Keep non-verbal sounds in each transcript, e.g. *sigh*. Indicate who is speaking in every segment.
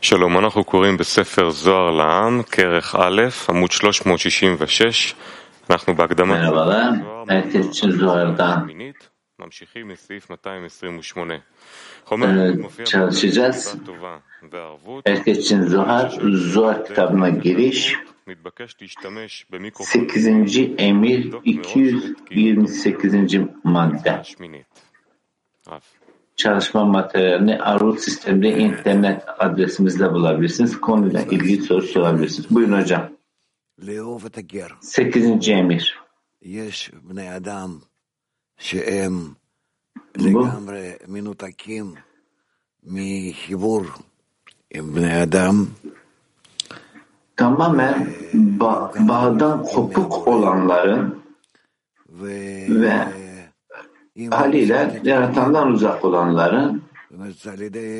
Speaker 1: שלום, אנחנו קוראים בספר זוהר לעם, כרך א', עמוד 366. אנחנו בהקדמה
Speaker 2: Merhabalar. Herkes için Zuhar'dan
Speaker 1: מינית, ממשיכים מסעיף 228.
Speaker 2: Evet,
Speaker 1: חומר מופיע
Speaker 2: çalışacağız.
Speaker 1: במצוות טובה וערבות.
Speaker 2: Herkes için Zuhar, Zuhar kitabına giriş.
Speaker 1: מתבקש להשתמש במיקרופון
Speaker 2: 8. emir 228. madde. çalışma materyalini Arut sistemde internet adresimizde bulabilirsiniz. Konuyla ilgili soru sorabilirsiniz. Buyurun hocam. Sekizinci emir.
Speaker 3: Bu?
Speaker 2: Tamamen ba bağdan kopuk olanların ve haliyle yaratandan uzak olanların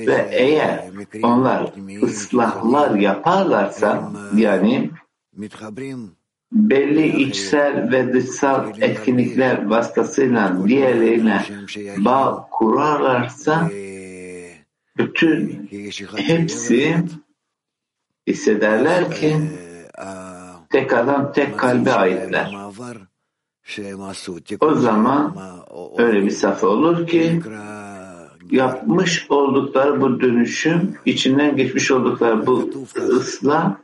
Speaker 2: ve eğer onlar ıslahlar yaparlarsa yani belli içsel ve dışsal etkinlikler vasıtasıyla diğerlerine bağ kurarlarsa bütün hepsi hissederler ki tek adam tek kalbe aitler. O zaman öyle bir safa olur ki yapmış oldukları bu dönüşüm, içinden geçmiş oldukları bu ıslah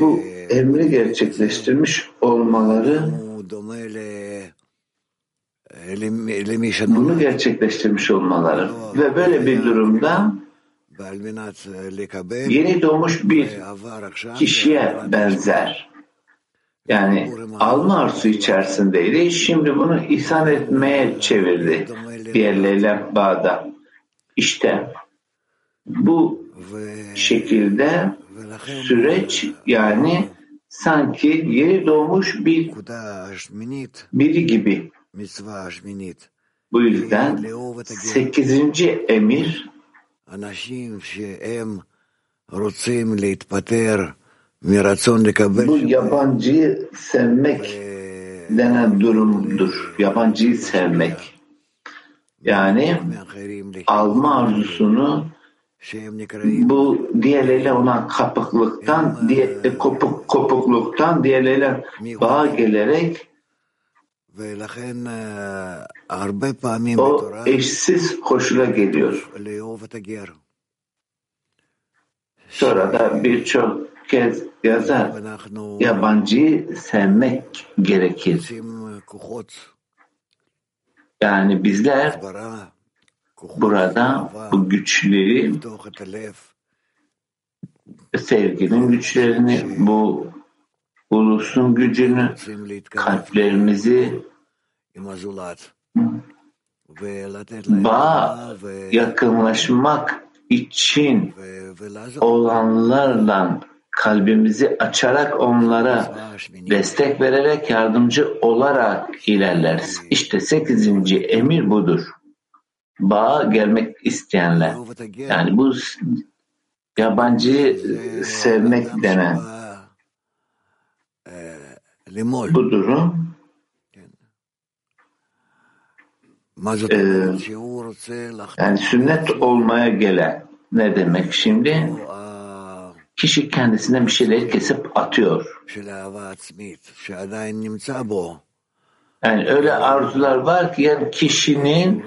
Speaker 2: bu emri gerçekleştirmiş olmaları bunu gerçekleştirmiş olmaları. Ve böyle bir durumda yeni doğmuş bir kişiye benzer. Yani alma arzusu içerisindeydi. Şimdi bunu ihsan etmeye çevirdi. Bir Leyla Bağ'da. İşte bu şekilde süreç yani sanki yeni doğmuş bir biri gibi. Bu yüzden sekizinci emir bu yabancıyı sevmek denen durumdur. Yabancıyı sevmek. Yani alma arzusunu bu diğerleriyle olan kapıklıktan, diğer, e, kopuk, kopukluktan diğerleriyle bağ gelerek o eşsiz koşula geliyor. Sonra da birçok kez yazar. Yabancıyı sevmek gerekir. Yani bizler burada bu güçleri sevginin güçlerini, bu ulusun gücünü, kalplerimizi
Speaker 3: bağ
Speaker 2: yakınlaşmak için olanlarla kalbimizi açarak onlara destek vererek yardımcı olarak ilerleriz. İşte sekizinci emir budur. Bağa gelmek isteyenler. Yani bu yabancıyı sevmek denen bu durum
Speaker 3: ee,
Speaker 2: yani sünnet olmaya gelen ne demek şimdi? kişi kendisine bir şeyler kesip atıyor. Yani öyle arzular var ki yani kişinin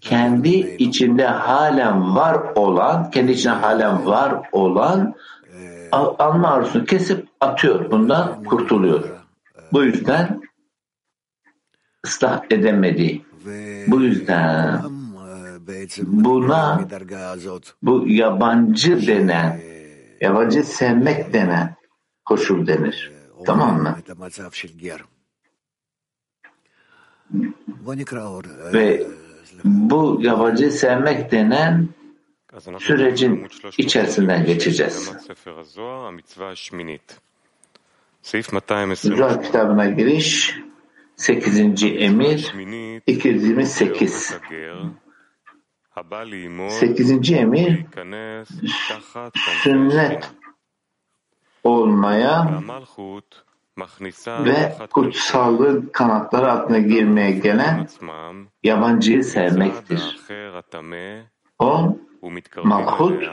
Speaker 2: kendi içinde halen var olan, kendi içinde halen var olan alma arzusunu kesip atıyor. Bundan kurtuluyor. Bu yüzden ıslah edemedi. Bu yüzden
Speaker 3: buna
Speaker 2: bu yabancı denen yabancı sevmek denen koşul denir. Tamam mı? Ve bu yabancı sevmek denen sürecin içerisinden geçeceğiz.
Speaker 1: Zohar
Speaker 2: kitabına giriş 8. emir 228 Sekizinci emir sünnet olmaya ve kutsallığı kanatları altına girmeye gelen yabancıyı sevmektir. O makhut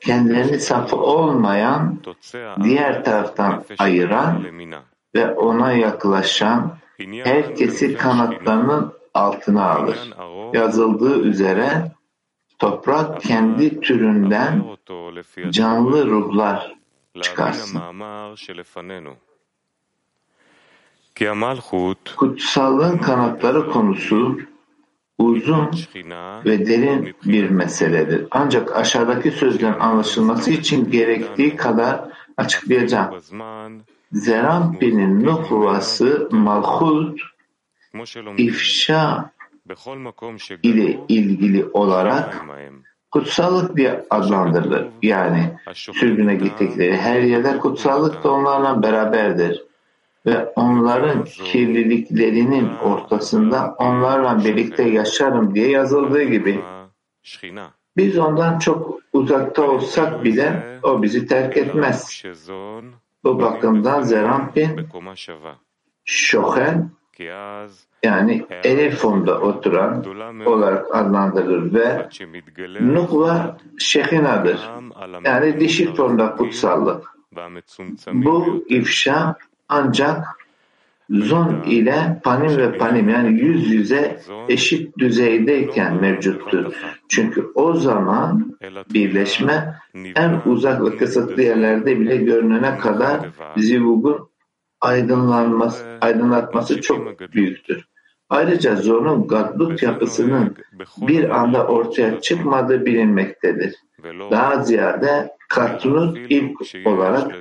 Speaker 2: kendilerini safı olmayan diğer taraftan ayıran ve ona yaklaşan herkesi kanatlarının altına alır. Yazıldığı üzere toprak kendi türünden canlı ruhlar çıkarsın. Kutsallığın kanatları konusu uzun ve derin bir meseledir. Ancak aşağıdaki sözlerin anlaşılması için gerektiği kadar açıklayacağım. Zerampi'nin nuhvası malhut ifşa ile ilgili olarak kutsallık diye adlandırılır. Yani sürgüne gittikleri her yerde kutsallık da onlarla beraberdir. Ve onların kirliliklerinin ortasında onlarla birlikte yaşarım diye yazıldığı gibi. Biz ondan çok uzakta olsak bile o bizi terk etmez. Bu bakımdan Zerampin Şohen yani Elefon'da oturan olarak adlandırılır ve Nukva Şehina'dır. Yani dişi tonda kutsallık. Bu ifşa ancak zon ile panim ve panim yani yüz yüze eşit düzeydeyken mevcuttur. Çünkü o zaman birleşme en uzak ve kısıtlı yerlerde bile görünene kadar zivugun aydınlanması, aydınlatması çok büyüktür. Ayrıca zonun gadlut yapısının bir anda ortaya çıkmadığı bilinmektedir. Daha ziyade Katnut ilk olarak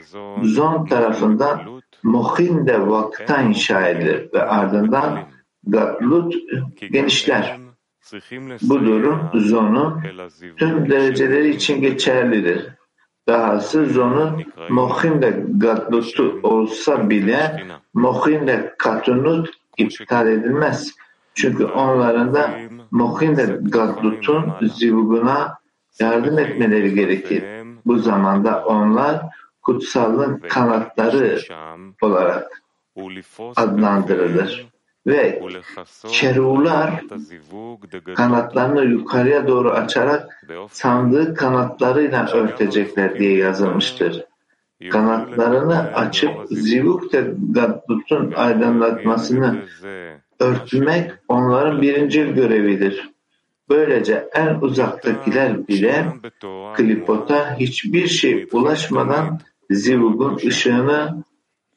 Speaker 2: zon tarafından Mohin vakta inşa edilir ve ardından Gadlut genişler. Bu durum zonun tüm dereceleri için geçerlidir. Dahası zonun Mohin de Gadlut'u olsa bile Mohin de Katunut iptal edilmez. Çünkü onların da Mohin de Gadlut'un zivuguna yardım etmeleri gerekir. Bu zamanda onlar kutsallığın kanatları olarak adlandırılır. Ve kerular kanatlarını yukarıya doğru açarak sandığı kanatlarıyla örtecekler diye yazılmıştır. Kanatlarını açıp zivuk de Gaddut'un aydınlatmasını örtmek onların birinci görevidir. Böylece en uzaktakiler bile klipota hiçbir şey ulaşmadan zivugun ışığını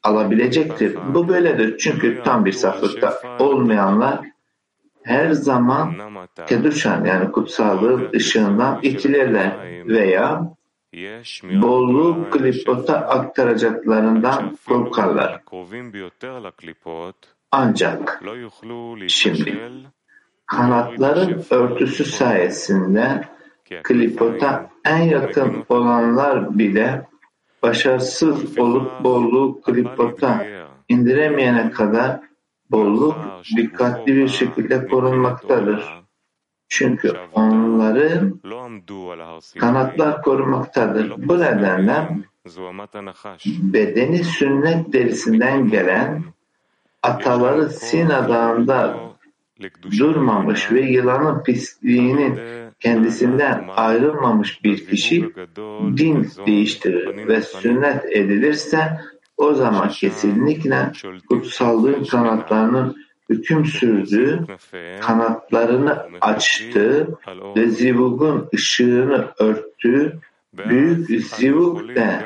Speaker 2: alabilecektir. Bu böyledir çünkü tam bir saflıkta olmayanlar her zaman keduşan yani kutsallığın ışığından itilirler veya bolluğu klipota aktaracaklarından korkarlar. Ancak şimdi kanatların örtüsü sayesinde klipota en yakın olanlar bile başarısız olup bolluğu klipota indiremeyene kadar bolluk dikkatli bir şekilde korunmaktadır. Çünkü onların kanatlar korunmaktadır. Bu nedenle bedeni sünnet derisinden gelen ataları Sina Dağı'nda durmamış ve yılanın pisliğinin kendisinden ayrılmamış bir kişi din değiştirir ve sünnet edilirse o zaman kesinlikle kutsallığın kanatlarının hüküm sürdüğü, kanatlarını açtığı ve zivugun ışığını örttüğü büyük zivuk de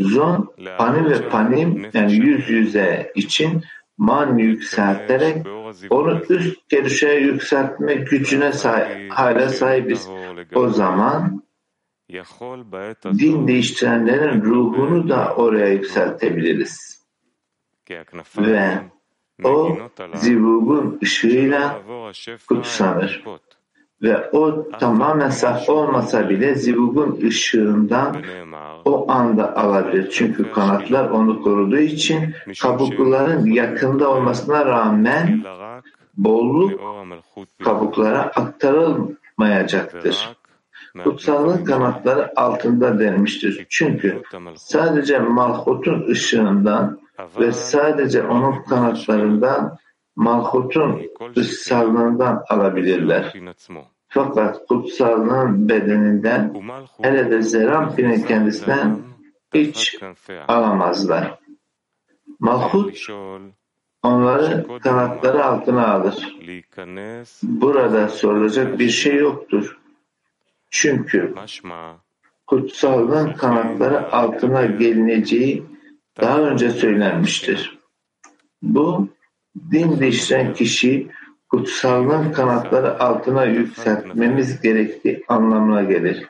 Speaker 2: zon, panim ve panim yani yüz yüze için man yükselterek onu üst gerişe yükseltme gücüne sahip, hala sahibiz. O zaman din değiştirenlerin ruhunu da oraya yükseltebiliriz. Ve o zivugun ışığıyla kutsanır. Ve o tamamen saf olmasa bile zivugun ışığından o anda alabilir. Çünkü kanatlar onu koruduğu için kabukların yakında olmasına rağmen bolluk kabuklara aktarılmayacaktır. Kutsallığın kanatları altında denmiştir. Çünkü sadece Malhut'un ışığından ve sadece onun kanatlarından Malhut'un ıssallığından alabilirler. Fakat kutsallığın bedeninden hele de Zerampin'in kendisinden hiç alamazlar. Malhut onları kanatları altına alır. Burada sorulacak bir şey yoktur. Çünkü kutsallığın kanatları altına gelineceği daha önce söylenmiştir. Bu din değiştiren kişi kutsallığın kanatları altına yükseltmemiz gerektiği anlamına gelir.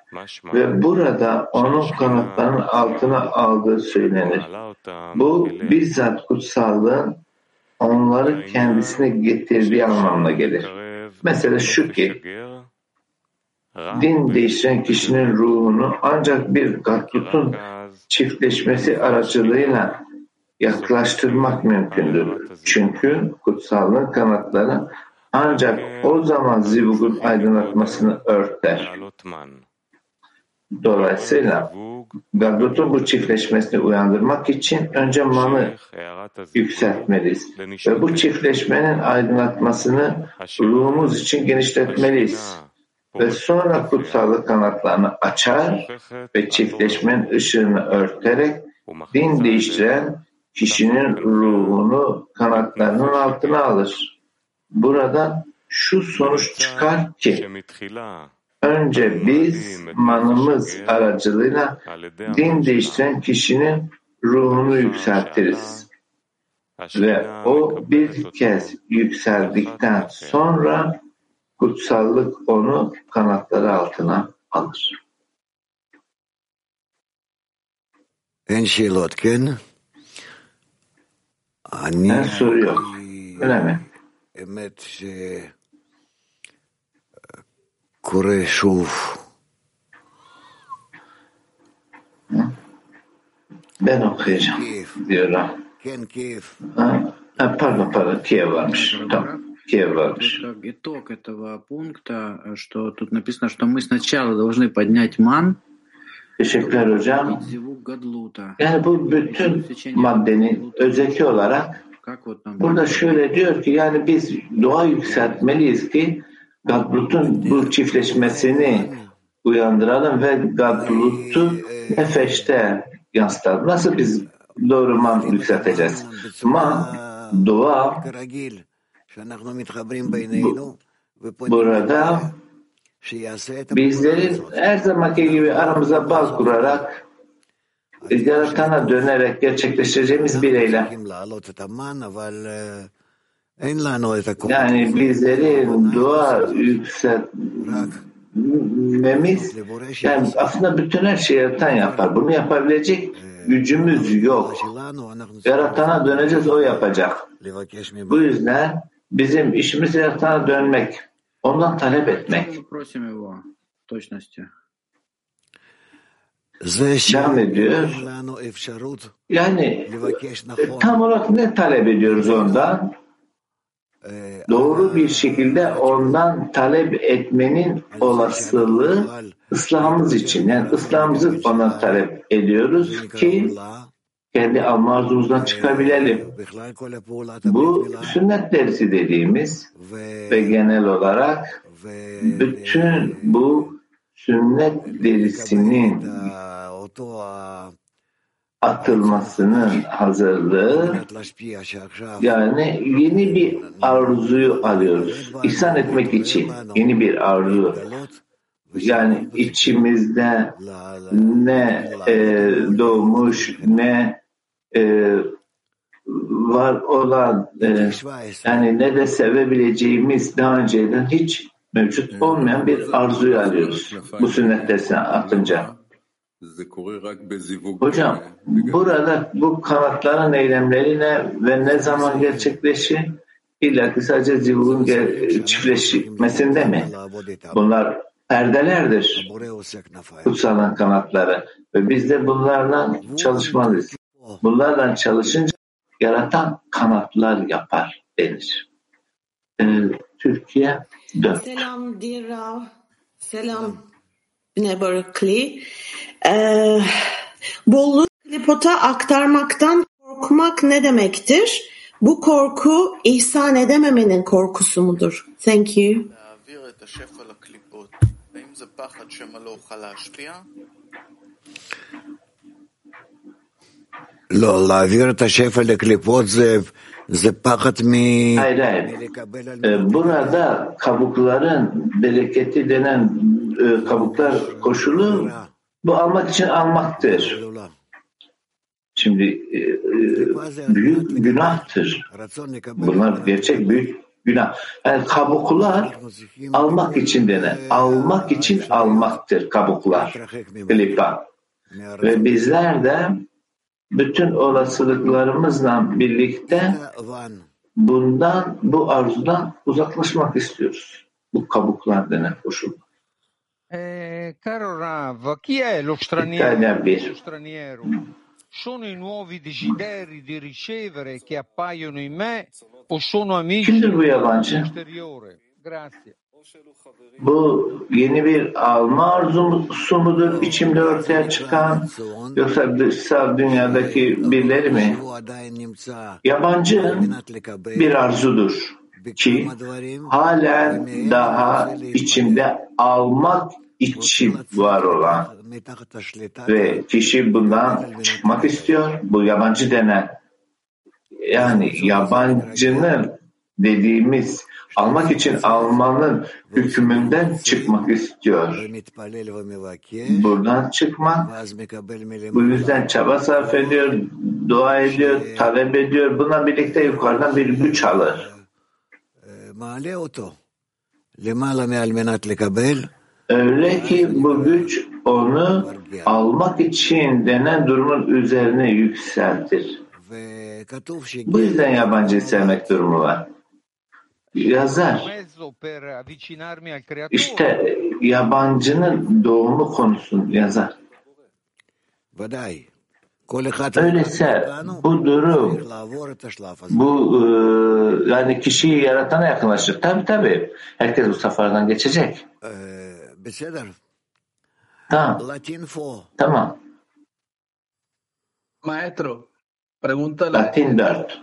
Speaker 2: Ve burada onun kanatlarının altına aldığı söylenir. Bu bizzat kutsallığın onları kendisine getirdiği anlamına gelir. Mesela şu ki, din değiştiren kişinin ruhunu ancak bir gatlutun çiftleşmesi aracılığıyla yaklaştırmak mümkündür. Çünkü kutsallığın kanatları ancak o zaman zivugun aydınlatmasını örter. Dolayısıyla Gadot'un bu çiftleşmesini uyandırmak için önce manı yükseltmeliyiz. Ve bu çiftleşmenin aydınlatmasını ruhumuz için genişletmeliyiz. Ve sonra kutsallık kanatlarını açar ve çiftleşmenin ışığını örterek din değiştiren kişinin ruhunu kanatlarının altına alır. Burada şu sonuç çıkar ki önce biz manımız aracılığıyla din değiştiren kişinin ruhunu yükseltiriz. Ve o bir kez yükseldikten sonra kutsallık onu kanatları altına alır.
Speaker 3: En şey
Speaker 2: lotken. Annen soruyor. Öyle mi?
Speaker 3: אמת שקורה שוב.
Speaker 2: Ben okuyacağım diyorum.
Speaker 3: כן, Kiev.
Speaker 2: Ha? Ha, pardon pardon Kiev varmış. Tamam. Kiev varmış.
Speaker 4: Просто итог этого пункта, что тут написано, что мы сначала должны поднять ман,
Speaker 2: Teşekkürler hocam.
Speaker 4: и зивук гадлута.
Speaker 2: Yani bu bütün maddenin özeki olarak
Speaker 4: Как вот там
Speaker 2: Burada şöyle diyor ki yani biz dua yükseltmeliyiz ki Gadlut'un bu çiftleşmesini uyandıralım ve Gadlut'u nefeşte yansıtalım. Nasıl biz doğru man yükselteceğiz? Ma dua. Burada bizlerin her zamanki gibi aramıza bağ kurarak e, yaratana dönerek gerçekleştireceğimiz bir eylem. Yani bizleri dua yükseltmemiz yani aslında bütün her şeyi yaratan yapar. Bunu yapabilecek gücümüz yok. Yaratana döneceğiz o yapacak. Bu yüzden bizim işimiz yaratana dönmek. Ondan talep etmek devam ediyor. Yani e, tam olarak ne talep ediyoruz ondan? Doğru bir şekilde ondan talep etmenin olasılığı İslam'ımız için. Yani İslam'ımızı ona talep ediyoruz ki kendi almazlığımızdan çıkabilelim. Bu sünnet dersi dediğimiz ve genel olarak bütün bu sünnet derisinin atılmasının hazırlığı yani yeni bir arzuyu alıyoruz. İhsan etmek için yeni bir arzu. Yani içimizde ne e, doğmuş ne e, var olan e, yani ne de sevebileceğimiz daha önceden hiç mevcut olmayan bir arzuyu alıyoruz bu sünnet dersine atınca. Hocam burada bu kanatların eylemlerine ve ne zaman gerçekleşi illa ki sadece zivulun çiftleşmesinde mi? Bunlar perdelerdir kutsalan kanatları ve biz de bunlarla çalışmalıyız. Bunlarla çalışınca yaratan kanatlar yapar denir. Ee, Türkiye 4.
Speaker 5: Selam Dirav. Selam. Berkeley. Ee, bolluk klipota aktarmaktan korkmak ne demektir? Bu korku ihsan edememenin korkusu mudur? Thank you.
Speaker 6: להעביר את השפע לקליפות
Speaker 3: לא, להעביר את השפע לקליפות זה, זה פחד מ...
Speaker 2: Hayır hayır. Ee, burada kabukların bereketi denen e, kabuklar koşulu bu almak için almaktır. Şimdi e, e, büyük günahtır. Bunlar gerçek büyük günah. Yani kabuklar almak için denen, almak için almaktır kabuklar. Klipa. Ve bizler de bütün olasılıklarımızla birlikte bundan, bu arzudan uzaklaşmak istiyoruz. Bu kabuklar denen koşul.
Speaker 6: Eh, caro Rav, chi è lo straniero? Sono i nuovi desideri di ricevere che appaiono in me o sono amici
Speaker 2: Kimdir bu yabancı?
Speaker 6: esteriore? Grazie.
Speaker 2: Bu yeni bir alma arzusu mudur içimde ortaya çıkan yoksa dışsal dünyadaki birileri mi? Yabancı bir arzudur ki halen daha içimde almak için var olan ve kişi bundan çıkmak istiyor. Bu yabancı denen yani yabancının dediğimiz almak için almanın hükmünden çıkmak istiyor. Buradan çıkmak bu yüzden çaba sarf ediyor, dua ediyor, talep ediyor. Buna birlikte yukarıdan bir güç alır. Öyle ki bu güç onu almak için denen durumun üzerine yükseltir. Bu yüzden yabancı sevmek durumu var. Yazar. İşte yabancının doğumu konusunu yazar. Öyleyse bu durum bu e, yani kişiyi yaratana yakınlaşır. Tabi tabi. Herkes bu safhardan geçecek. Tamam. Tamam.
Speaker 7: Maestro, pregunta la
Speaker 2: Latin 4.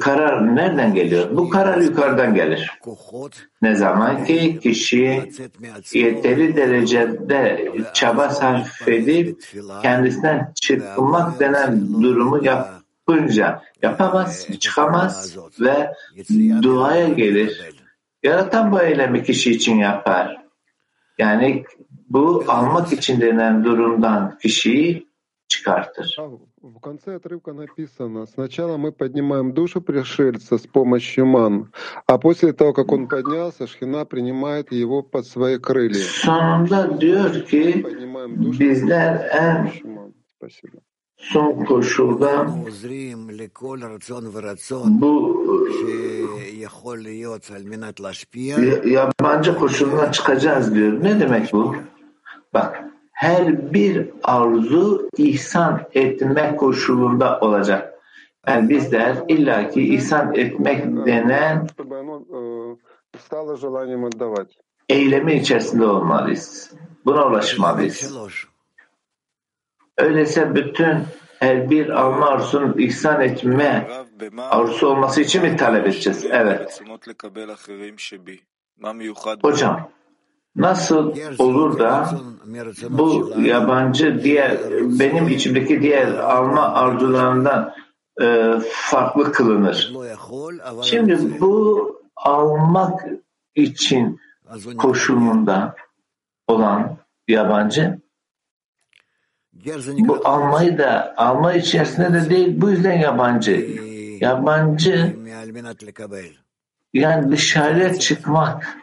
Speaker 2: karar nereden geliyor? Bu karar yukarıdan gelir. Ne zaman ki kişi yeteri derecede çaba sarf edip kendisinden çıkmak denen durumu yapınca yapamaz, çıkamaz ve duaya gelir. Yaratan bu eylemi kişi için yapar. Yani bu almak için denen durumdan kişiyi çıkartır.
Speaker 8: В конце отрывка написано, сначала мы поднимаем душу пришельца с помощью ман, а после того, как он поднялся, Шхина принимает его под свои крылья.
Speaker 2: Sonunda diyor ki bizler en
Speaker 8: Спасибо.
Speaker 2: son koşulda bu yabancı koşuluna çıkacağız diyor. Ne demek bu? Bak her bir arzu ihsan etmek koşulunda olacak. Yani bizler illaki ihsan etmek denen eylemi içerisinde olmalıyız. Buna ulaşmalıyız. Öyleyse bütün her bir alma arzusunun ihsan etme arzusu olması için mi talep edeceğiz? Evet. Hocam, nasıl olur da bu yabancı diğer benim içimdeki diğer alma arzularından e, farklı kılınır. Şimdi bu almak için koşulunda olan yabancı bu almayı da alma içerisinde de değil bu yüzden yabancı. Yabancı yani dışarıya çıkmak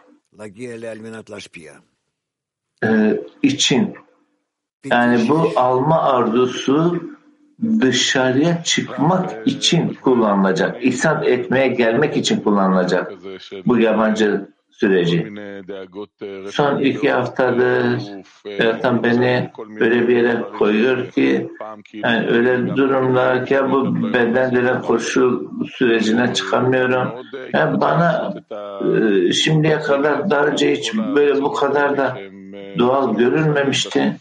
Speaker 2: e, için yani bu alma arzusu dışarıya çıkmak için kullanılacak. İhsan etmeye gelmek için kullanılacak. Bu yabancı süreci. Son iki haftadır yaratan beni öyle bir yere koyuyor ki yani öyle durumlar ki bu bedendele koşu sürecine çıkamıyorum. Yani bana e, şimdiye kadar daha hiç böyle bu kadar da doğal görülmemişti.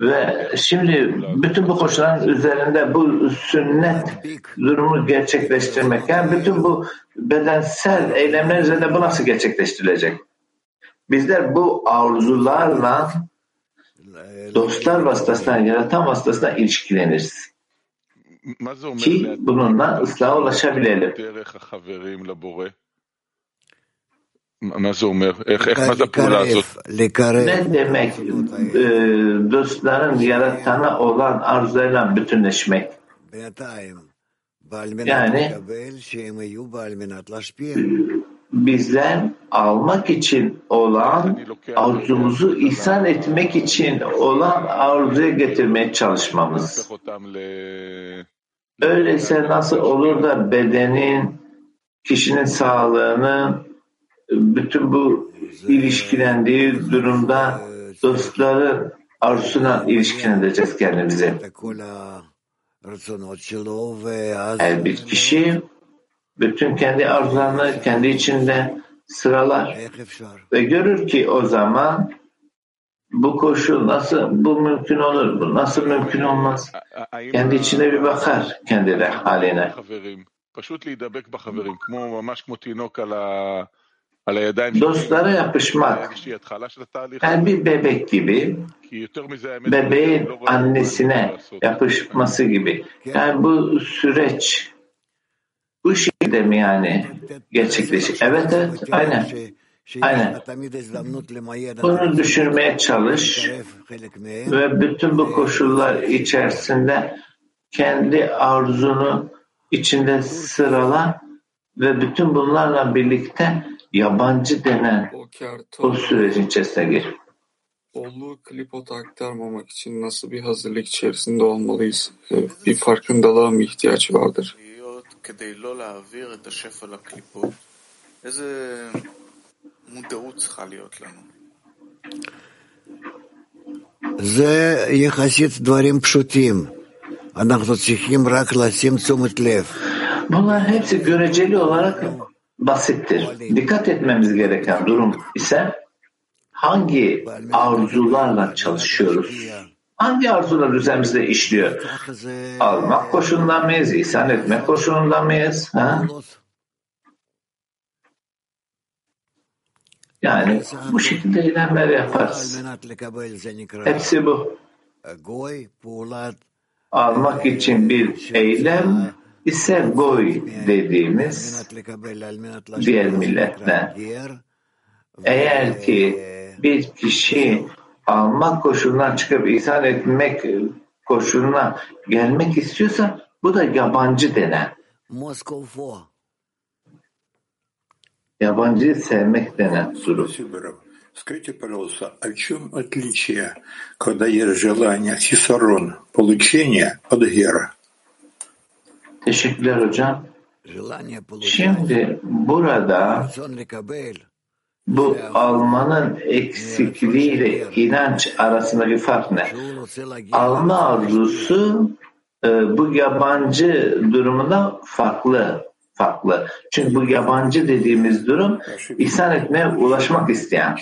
Speaker 2: Ve şimdi bütün bu koşulların üzerinde bu sünnet durumu gerçekleştirmek, yani bütün bu bedensel eylemler üzerinde bu nasıl gerçekleştirilecek? Bizler bu arzularla dostlar vasıtasından, yaratan vasıtasından ilişkileniriz. Ki bununla ıslaha ulaşabilelim.
Speaker 9: מה זה אומר? איך, איך מה זה הפעולה הזאת?
Speaker 2: Ne demek e, dostların yaratana olan arzuyla bütünleşmek? Yani bizler almak için olan arzumuzu ihsan etmek için olan arzuya getirmeye çalışmamız. Öyleyse nasıl olur da bedenin, kişinin sağlığını bütün bu ilişkilendiği durumda dostların arzusuna ilişkilendireceğiz kendimizi. Her bir kişi bütün kendi arzularını kendi içinde sıralar ve görür ki o zaman bu koşul nasıl bu mümkün olur, bu nasıl mümkün olmaz. Kendi içine bir bakar kendine haline. Dostlara yapışmak yani bir bebek gibi bebeğin annesine yapışması gibi. Yani bu süreç bu şekilde mi yani gerçekleşir? Evet evet aynen. Aynen. Bunu düşünmeye çalış ve bütün bu koşullar içerisinde kendi arzunu içinde sırala ve bütün bunlarla birlikte yabancı denen o sürecin içerisine gir.
Speaker 10: Bolluğu klipota aktarmamak için nasıl bir hazırlık içerisinde olmalıyız? Bir farkındalığa mı ihtiyaç vardır?
Speaker 3: זה יחסית דברים פשוטים. אנחנו צריכים רק לשים תשומת לב.
Speaker 2: Bunlar hepsi göreceli olarak basittir. Dikkat etmemiz gereken durum ise hangi arzularla çalışıyoruz? Hangi arzular üzerimizde işliyor? Almak koşulundan mıyız? İhsan etmek koşulundan mıyız? Ha? Yani bu şekilde eylemler yaparız. Hepsi bu. Almak için bir eylem ise goy dediğimiz diğer milletler. Eğer ki bir kişi almak koşulundan çıkıp ihsan etmek koşuluna gelmek istiyorsa bu da yabancı denen. Yabancıyı sevmek denen durum.
Speaker 11: Скажите, пожалуйста, о чем отличие, когда есть желание сисарон получения от гера?
Speaker 2: Teşekkürler hocam. Şimdi burada bu almanın eksikliğiyle inanç arasındaki fark ne? Alma arzusu e, bu yabancı durumunda farklı farklı. Çünkü bu yabancı dediğimiz durum ihsan etmeye ulaşmak isteyen.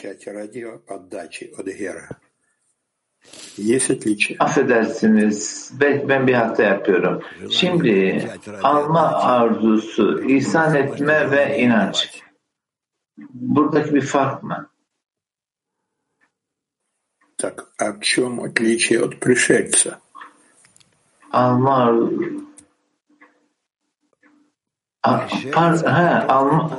Speaker 2: Affedersiniz, belki ben bir hata yapıyorum. Şimdi alma arzusu, ihsan etme ve inanç. Buradaki bir fark mı?
Speaker 11: Так, а в чем отличие от пришельца?
Speaker 2: Alma Par, he, alma,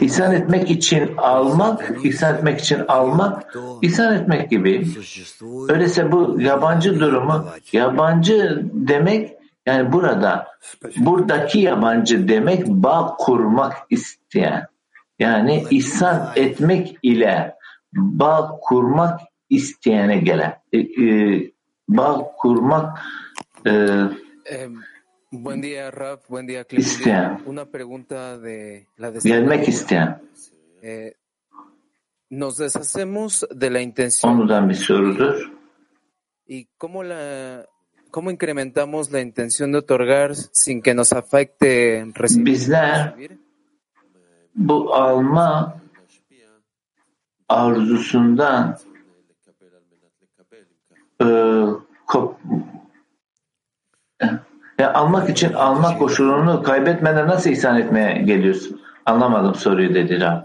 Speaker 2: ihsan etmek için almak, ihsan etmek için almak, ihsan etmek gibi. Öyleyse bu yabancı durumu, yabancı demek yani burada, buradaki yabancı demek bağ kurmak isteyen. Yani ihsan etmek ile bağ kurmak isteyene gelen. E, e, bağ kurmak e,
Speaker 12: Buen día, Raf. Buen día,
Speaker 2: isteyen.
Speaker 12: Una pregunta de la
Speaker 2: isteyen.
Speaker 12: Eh, nos deshacemos de la intención. ¿Y cómo la cómo incrementamos la intención de otorgar sin que nos afecte recibir?
Speaker 2: Bizler bu alma arzusundan e, kop, ya almak için almak koşulunu kaybetmeden nasıl ihsan etmeye geliyorsun? Anlamadım soruyu dedi Rab.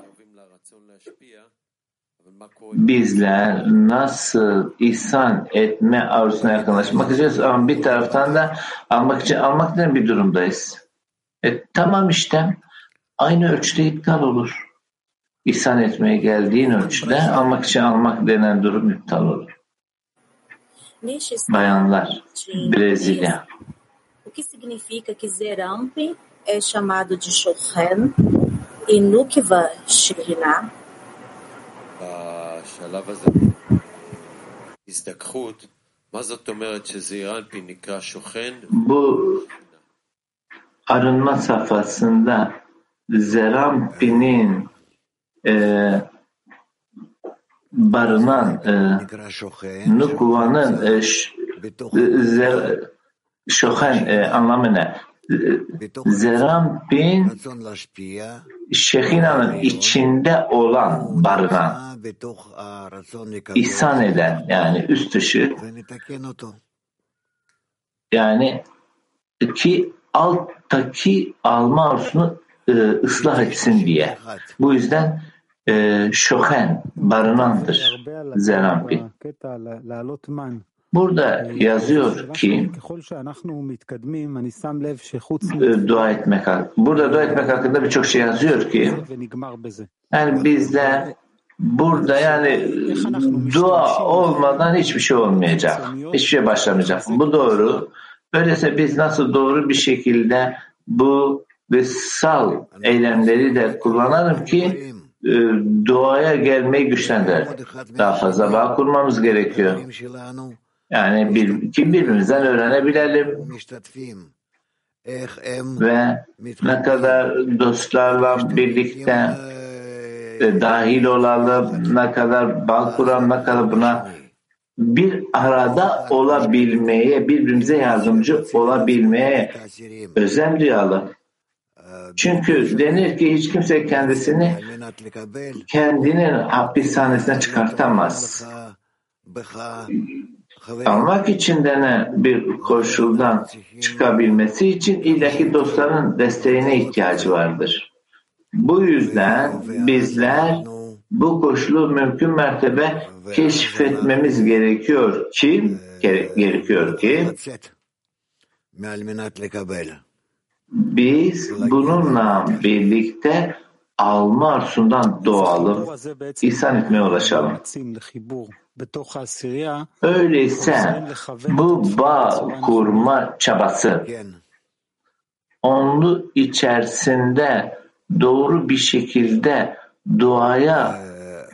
Speaker 2: Bizler nasıl ihsan etme arzusuna yakınlaşmak istiyoruz ama bir taraftan da almak için almak denen bir durumdayız. E, tamam işte aynı ölçüde iptal olur. İhsan etmeye geldiğin ölçüde almak için almak denen durum iptal olur. Bayanlar, Brezilya.
Speaker 13: o que significa que Zerampi é chamado de Shohen e Nukva
Speaker 14: Shirina.
Speaker 2: Bu arınma safhasında Zerampin'in e, barınan e, Nukva'nın e, zer, şohen e, anlamı ne? Zerampin Şehina'nın içinde olan barınan ihsan eden yani üst dışı yani ki alttaki alma arzusunu e, ıslah etsin diye. Bu yüzden e, şohen barınandır Zerampi. Burada yazıyor ki dua etmek burada dua etmek hakkında birçok şey yazıyor ki yani bizde burada yani dua olmadan hiçbir şey olmayacak. Hiçbir şey başlamayacak. Bu doğru. Öyleyse biz nasıl doğru bir şekilde bu vissal eylemleri de kullanalım ki e, duaya gelmeyi güçlendirelim. Daha fazla bağ kurmamız gerekiyor. Yani bir, ki birbirimizden öğrenebilelim ve ne kadar dostlarla birlikte e, dahil olalım, ne kadar bağ kuran, ne kadar buna bir arada olabilmeye, birbirimize yardımcı olabilmeye özen duyalım. Çünkü denir ki hiç kimse kendisini kendinin hapishanesine çıkartamaz. Almak için denen bir koşuldan çıkabilmesi için illaki dostların desteğine ihtiyacı vardır. Bu yüzden bizler bu koşulu mümkün mertebe keşfetmemiz gerekiyor ki gerekiyor ki biz bununla birlikte alma arzusundan doğalım, ihsan etmeye ulaşalım. Öyleyse bu bağ kurma çabası onlu içerisinde doğru bir şekilde duaya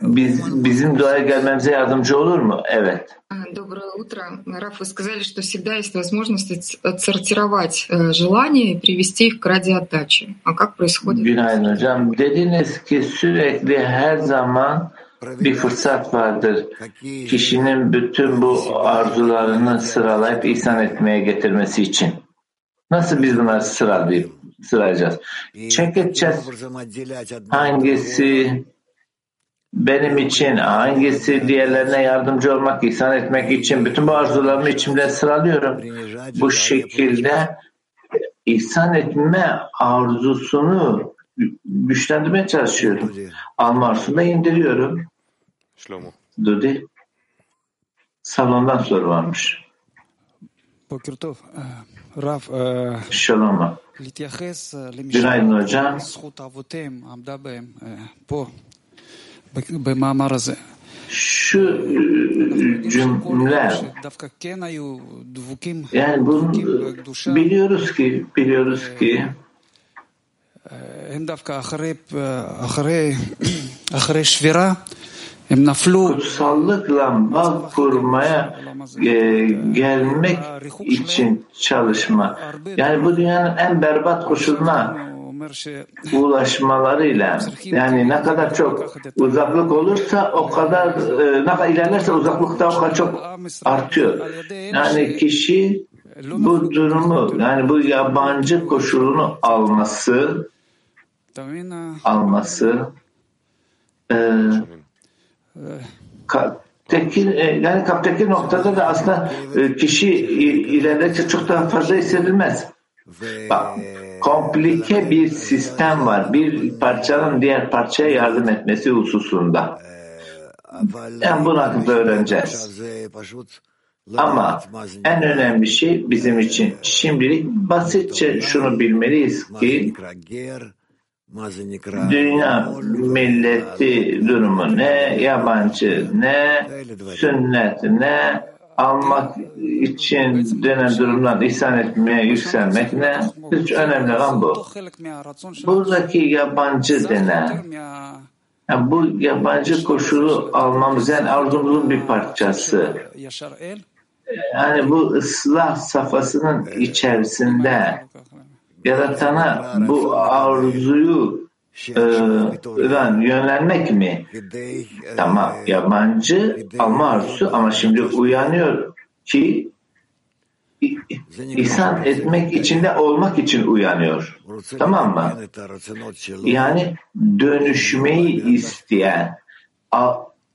Speaker 2: biz, bizim duaya gelmemize yardımcı olur mu? Evet.
Speaker 15: Доброе утро. Раф, вы сказали, что всегда есть возможность отсортировать желания и привести их к ради отдачи. А как происходит?
Speaker 2: Günaydın hocam. Dediniz ki sürekli her zaman bir fırsat vardır. Kişinin bütün bu arzularını sıralayıp ihsan etmeye getirmesi için. Nasıl biz bunları sıralayıp sıralayacağız? Check edeceğiz. Hangisi benim için hangisi diğerlerine yardımcı olmak, ihsan etmek için bütün bu arzularımı içimde sıralıyorum. Bu şekilde ihsan etme arzusunu güçlendirmeye çalışıyorum. Alma arzusunu da indiriyorum. Dudi. Salondan soru varmış. Shalom. Günaydın hocam. Şu cümleler yani bunu biliyoruz ki biliyoruz ki *clears throat* kutsallıkla bağ kurmaya e, gelmek için çalışma. Yani bu dünyanın en berbat koşuluna ulaşmalarıyla yani ne kadar çok uzaklık olursa o kadar e, ne kadar ilerlerse uzaklık da o kadar çok artıyor. Yani kişi bu durumu yani bu yabancı koşulunu alması alması e, kaptaki e, yani kaptaki noktada da aslında e, kişi ilerledikçe çok daha fazla hissedilmez. Bak, komplike bir sistem var. Bir parçanın diğer parçaya yardım etmesi hususunda. Yani bunu hakkında öğreneceğiz. Ama en önemli şey bizim için şimdilik basitçe şunu bilmeliyiz ki dünya milleti durumu ne, yabancı ne, sünnet ne, almak için denen durumdan ihsan etmeye yükselmek ne? Hiç önemli olan bu. Buradaki yabancı denen yani bu yabancı koşulu almamız yani arzumuzun bir parçası. Yani bu ıslah safhasının içerisinde yaratana bu arzuyu e, yönlenmek mi? Tamam yabancı alma arzusu ama şimdi uyanıyor ki ihsan etmek içinde olmak için uyanıyor. Tamam mı? Yani dönüşmeyi isteyen,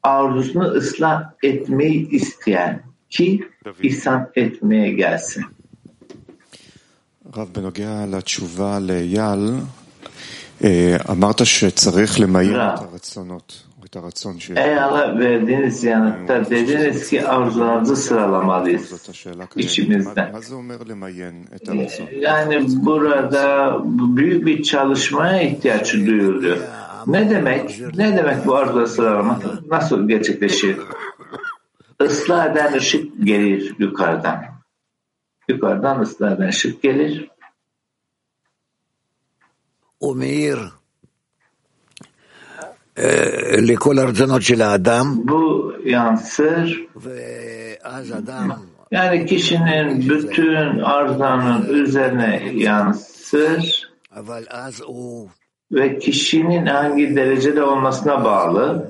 Speaker 2: arzusunu ıslah etmeyi isteyen ki ihsan etmeye gelsin. Eyal'a verdiğiniz yanıtta dediniz ki arzularınızı sıralamalıyız içimizde. Yani burada büyük bir çalışmaya ihtiyaç duyuluyor. Ne demek? Ne demek bu arzuları sıralamak? Nasıl gerçekleşir? Islah eden ışık gelir yukarıdan. Yukarıdan ıslah eden ışık gelir.
Speaker 3: ומאיר לכל הרצונות של האדם.
Speaker 2: Bu yansır.
Speaker 3: ואז אדם
Speaker 2: Yani kişinin bütün arzularının üzerine yansır
Speaker 3: אבל אז הוא
Speaker 2: ve kişinin hangi derecede olmasına bağlı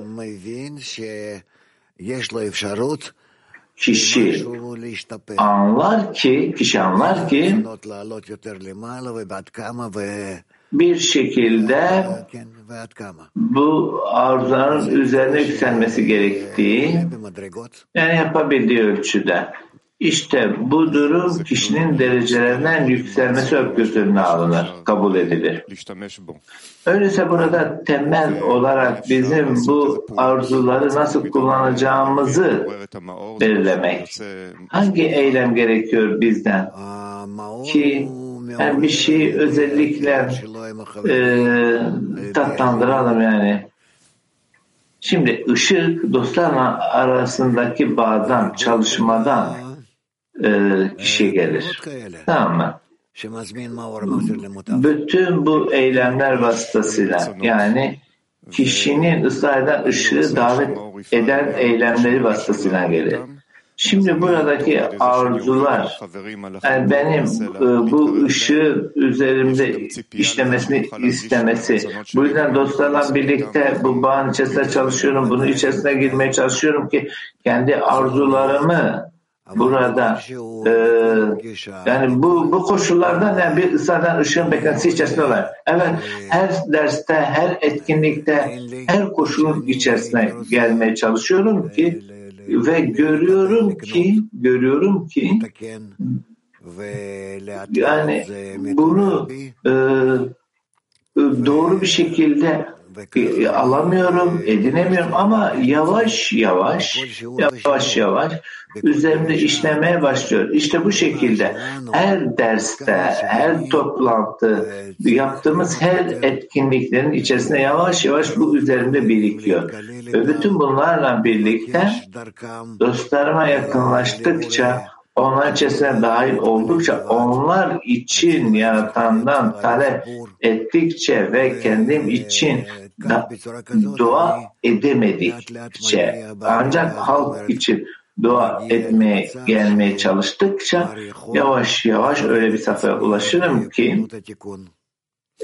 Speaker 2: kişi anlar ki, kişi anlar ki bir şekilde bu arzuların üzerine yükselmesi gerektiği yani yapabildiği ölçüde. İşte bu durum kişinin derecelerinden yükselmesi öpgözününe alınır, kabul edilir. Öyleyse burada temel olarak bizim bu arzuları nasıl kullanacağımızı belirlemek. Hangi eylem gerekiyor bizden? Ki yani bir şeyi özellikle e, tatlandıralım yani. Şimdi ışık dostlarla arasındaki bağdan, çalışmadan e, kişi gelir. Tamam mı? Bütün bu eylemler vasıtasıyla yani kişinin ısrar eden ışığı davet eden eylemleri vasıtasıyla gelir. Şimdi buradaki arzular, yani benim e, bu ışığı üzerimde işlemesini istemesi. Bu yüzden dostlarla birlikte bu bağın içerisinde çalışıyorum, bunun içerisine girmeye çalışıyorum ki kendi arzularımı burada e, yani bu bu koşullarda yani bir ısrardan ışığın beklentisi içerisinde var. Evet her derste, her etkinlikte, her koşulun içerisine gelmeye çalışıyorum ki ve görüyorum ki görüyorum ki yani bunu e, doğru bir şekilde alamıyorum, edinemiyorum ama yavaş yavaş yavaş yavaş üzerimde işlemeye başlıyor. İşte bu şekilde her derste, her toplantı, yaptığımız her etkinliklerin içerisinde yavaş yavaş bu üzerimde birikiyor. Ve bütün bunlarla birlikte dostlarıma yakınlaştıkça onlar içerisine dahil oldukça onlar için yaratandan talep ettikçe ve kendim için da dua edemedikçe ancak halk için dua etmeye gelmeye çalıştıkça yavaş yavaş öyle bir safhaya ulaşırım ki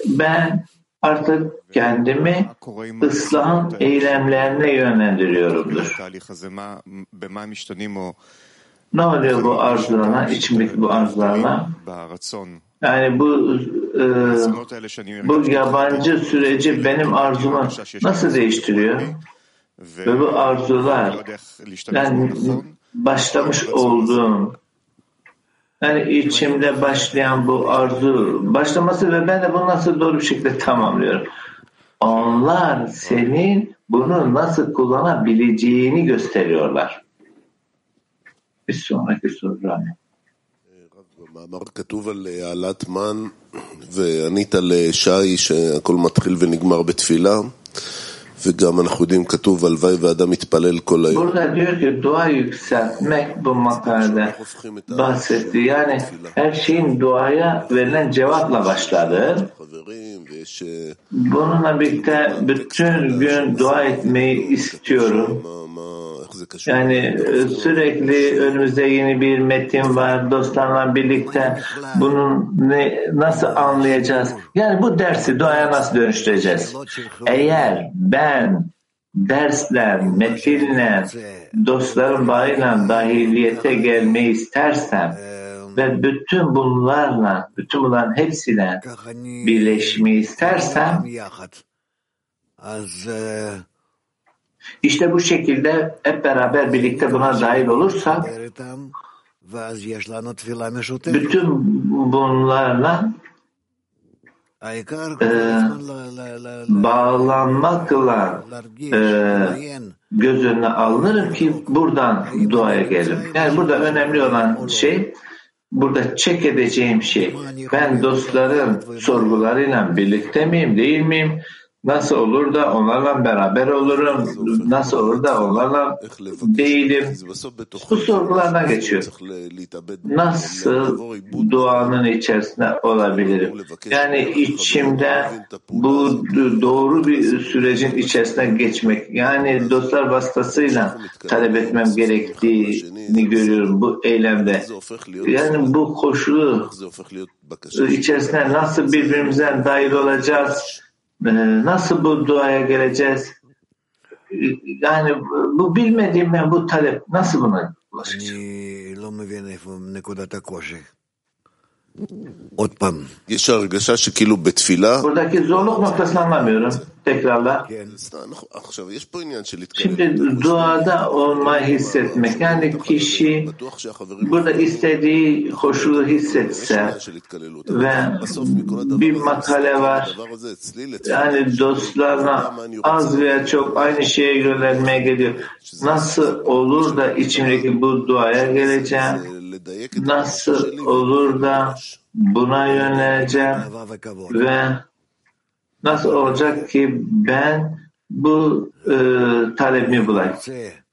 Speaker 2: ben artık kendimi ıslahın eylemlerine yönlendiriyorumdur. Ne oluyor bu arzularına, içimdeki bu arzularına? Yani bu e, bu yabancı süreci benim arzumu nasıl değiştiriyor? Ve bu arzular ben başlamış olduğum yani içimde başlayan bu arzu başlaması ve ben de bunu nasıl doğru bir şekilde tamamlıyorum. Onlar senin bunu nasıl kullanabileceğini gösteriyorlar. Bir sonraki soru Rami.
Speaker 16: במאמר כתוב על העלאת מן, וענית לשי שהכל מתחיל ונגמר בתפילה, וגם אנחנו יודעים, כתוב, הלוואי ואדם מתפלל כל היום.
Speaker 2: Burada diyor ki dua yükseltmek bu makalede bahsetti. Yani her şeyin duaya verilen cevapla başladı. Bununla birlikte bütün gün dua etmeyi istiyorum. Yani sürekli önümüzde yeni bir metin var. Dostlarla birlikte bunun ne, nasıl anlayacağız? Yani bu dersi duaya nasıl dönüştüreceğiz? Eğer ben dersle, metinle, dostların bağıyla dahiliyete gelmeyi istersem ve bütün bunlarla, bütün bunların hepsiyle birleşmeyi istersem işte bu şekilde hep beraber birlikte buna dahil olursak bütün bunlarla e, bağlanmakla e, göz önüne alınır ki buradan duaya gelir. Yani burada önemli olan şey burada çek edeceğim şey. Ben dostların sorgularıyla birlikte miyim değil miyim? Nasıl olur da onlarla beraber olurum? Nasıl olur da onlarla değilim? Bu sorgulardan geçiyor. Nasıl duanın içerisinde olabilirim? Yani içimde bu doğru bir sürecin içerisine geçmek. Yani dostlar vasıtasıyla talep etmem gerektiğini görüyorum bu eylemde. Yani bu koşulu içerisine nasıl birbirimize dahil olacağız? Nasıl bu duaya geleceğiz? Yani bu bilmediğim ben bu talep nasıl buna ulaşacağım? Buradaki zorluk noktasını anlamıyorum. Tekrarla. Şimdi duada olmayı hissetmek. Yani kişi burada istediği koşulu hissetse ve bir makale var. Yani dostlarına az veya çok aynı şeye yönelmeye geliyor. Nasıl olur da içimdeki bu duaya geleceğim? Nasıl olur da buna yöneleceğim ve nasıl olacak ki ben bu e, talebimi bulayım?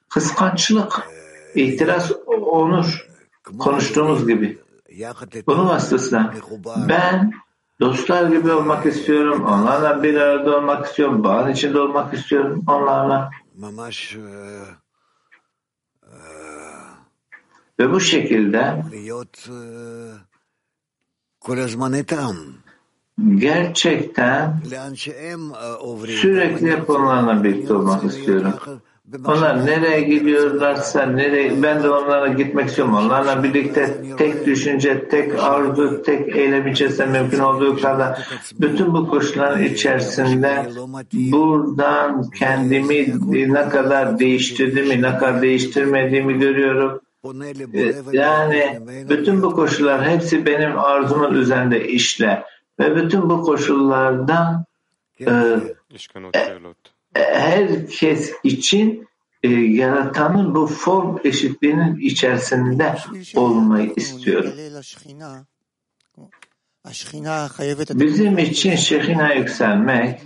Speaker 2: Kıskançlık, itiraz, onur konuştuğumuz gibi. Bunun vasıtasıyla ben dostlar gibi olmak istiyorum, onlarla bir arada olmak istiyorum, bağın içinde olmak istiyorum onlarla. Ve bu şekilde gerçekten sürekli hep onlarla birlikte olmak istiyorum. Onlar nereye gidiyorlarsa nereye ben de onlara gitmek istiyorum. Onlarla birlikte tek düşünce, tek arzu, tek eylem içerisinde mümkün olduğu kadar bütün bu koşulların içerisinde buradan kendimi ne kadar değiştirdiğimi, ne kadar değiştirmediğimi görüyorum. Yani bütün bu koşullar hepsi benim arzumun üzerinde işle ve bütün bu koşullardan e, herkes için e, yaratanın bu form eşitliğinin içerisinde olmayı istiyorum. Bizim için Şehina yükselmek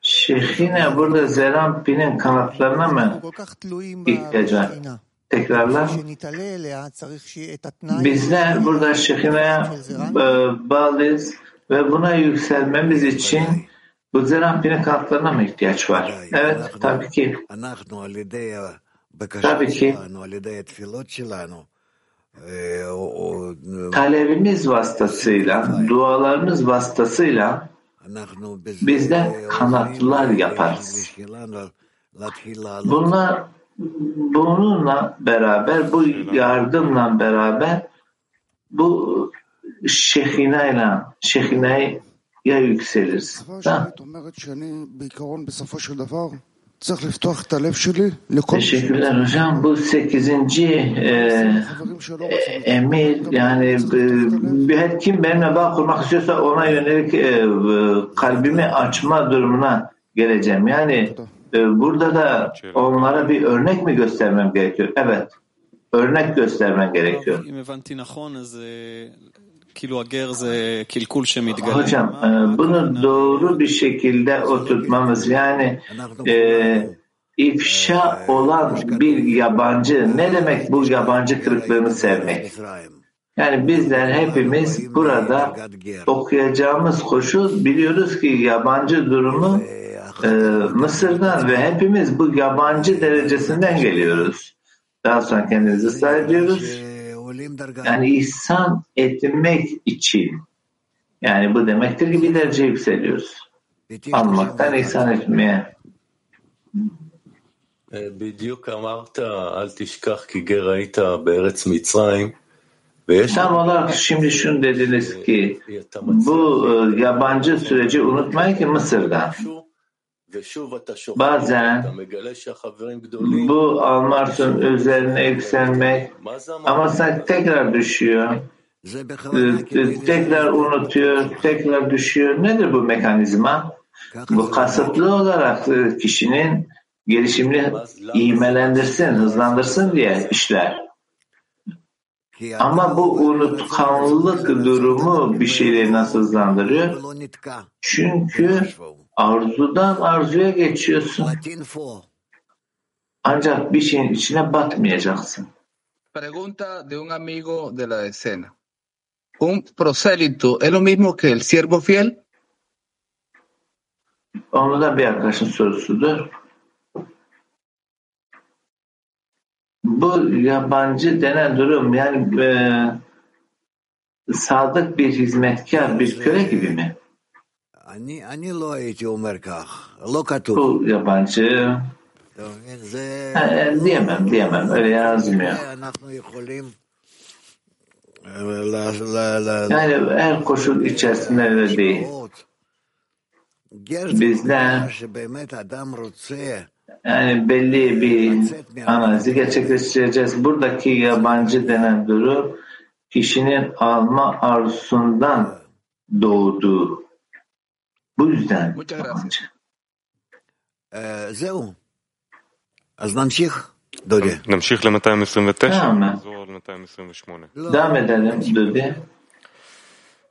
Speaker 2: Şehina burada Zerampi'nin kanatlarına mı ihtiyacı tekrarlar. Bizler burada Şehine'ye bağlıyız ve buna yükselmemiz için bu Zerampin'in kanatlarına mı ihtiyaç var? Evet, tabii ki. Tabii ki talebimiz vasıtasıyla, dualarımız vasıtasıyla bizden kanatlılar yaparız. Bunlar bununla beraber, bu yardımla beraber bu şehinayla, şehinaya yükseliriz. Da. Teşekkürler hocam. Bu sekizinci e, emir yani e, her kim benimle bağ kurmak istiyorsa ona yönelik e, kalbimi açma durumuna geleceğim. Yani e, burada da onlara bir örnek mi göstermem gerekiyor? Evet. Örnek göstermem gerekiyor. Hocam bunu doğru bir şekilde oturtmamız yani e, ifşa olan bir yabancı ne demek bu yabancı kırıklığını sevmek? Yani bizler hepimiz burada okuyacağımız koşul biliyoruz ki yabancı durumu e, Mısır'dan ve hepimiz bu yabancı derecesinden geliyoruz. Daha sonra kendimizi ıslah ediyoruz yani ihsan etmek için yani bu demektir ki bir derece yükseliyoruz. Almaktan ihsan etmeye.
Speaker 14: בדיוק אמרת, אל תשכח כי גר היית בארץ מצרים.
Speaker 2: Tam olarak şimdi şunu dediniz ki bu yabancı süreci unutmayın ki Mısır'dan. Bazen bu almarsın üzerine yükselmek ama sen tekrar düşüyor. Tekrar unutuyor, tekrar düşüyor. Nedir bu mekanizma? Bu kasıtlı olarak kişinin gelişimini iğmelendirsin, hızlandırsın diye işler. Ama bu unutkanlık durumu bir şeyleri nasıl hızlandırıyor? Çünkü arzudan arzuya geçiyorsun. Ancak bir şeyin içine batmayacaksın.
Speaker 7: Pregunta de un amigo de la decena. ¿Un prosélito es lo mismo que el siervo fiel?
Speaker 2: Onu da bir arkadaşın sorusudur. Bu yabancı denen durum yani e, sadık bir hizmetkar, bir köle gibi mi? Bu yabancı e, diyemem, diyemem. Öyle yazmıyor. Yani her koşul içerisinde öyle değil. Bizler yani belli bir analizi gerçekleştireceğiz. Buradaki yabancı denen durum kişinin alma arzusundan doğduğu. Bu yüzden yabancı.
Speaker 3: זהו. אז נמשיך, דודי.
Speaker 1: נמשיך ל-229,
Speaker 2: Tamam.
Speaker 1: נחזור על 228.
Speaker 2: Devam edelim Dodi.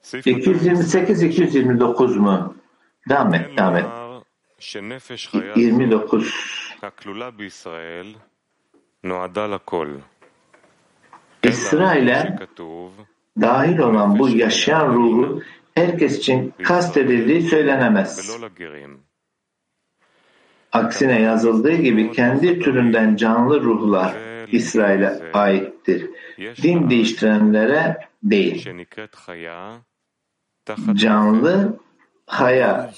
Speaker 2: 228-229 mu? Devam et, devam et.
Speaker 1: שנפש חיה
Speaker 2: 29.
Speaker 1: הכלולה בישראל נועדה לכל.
Speaker 2: İsrail'e
Speaker 1: כתוב
Speaker 2: dahil olan bu yaşayan ruhu herkes için kastedildiği söylenemez. Aksine yazıldığı gibi kendi türünden canlı ruhlar İsrail'e aittir. Din değiştirenlere değil. Canlı haya.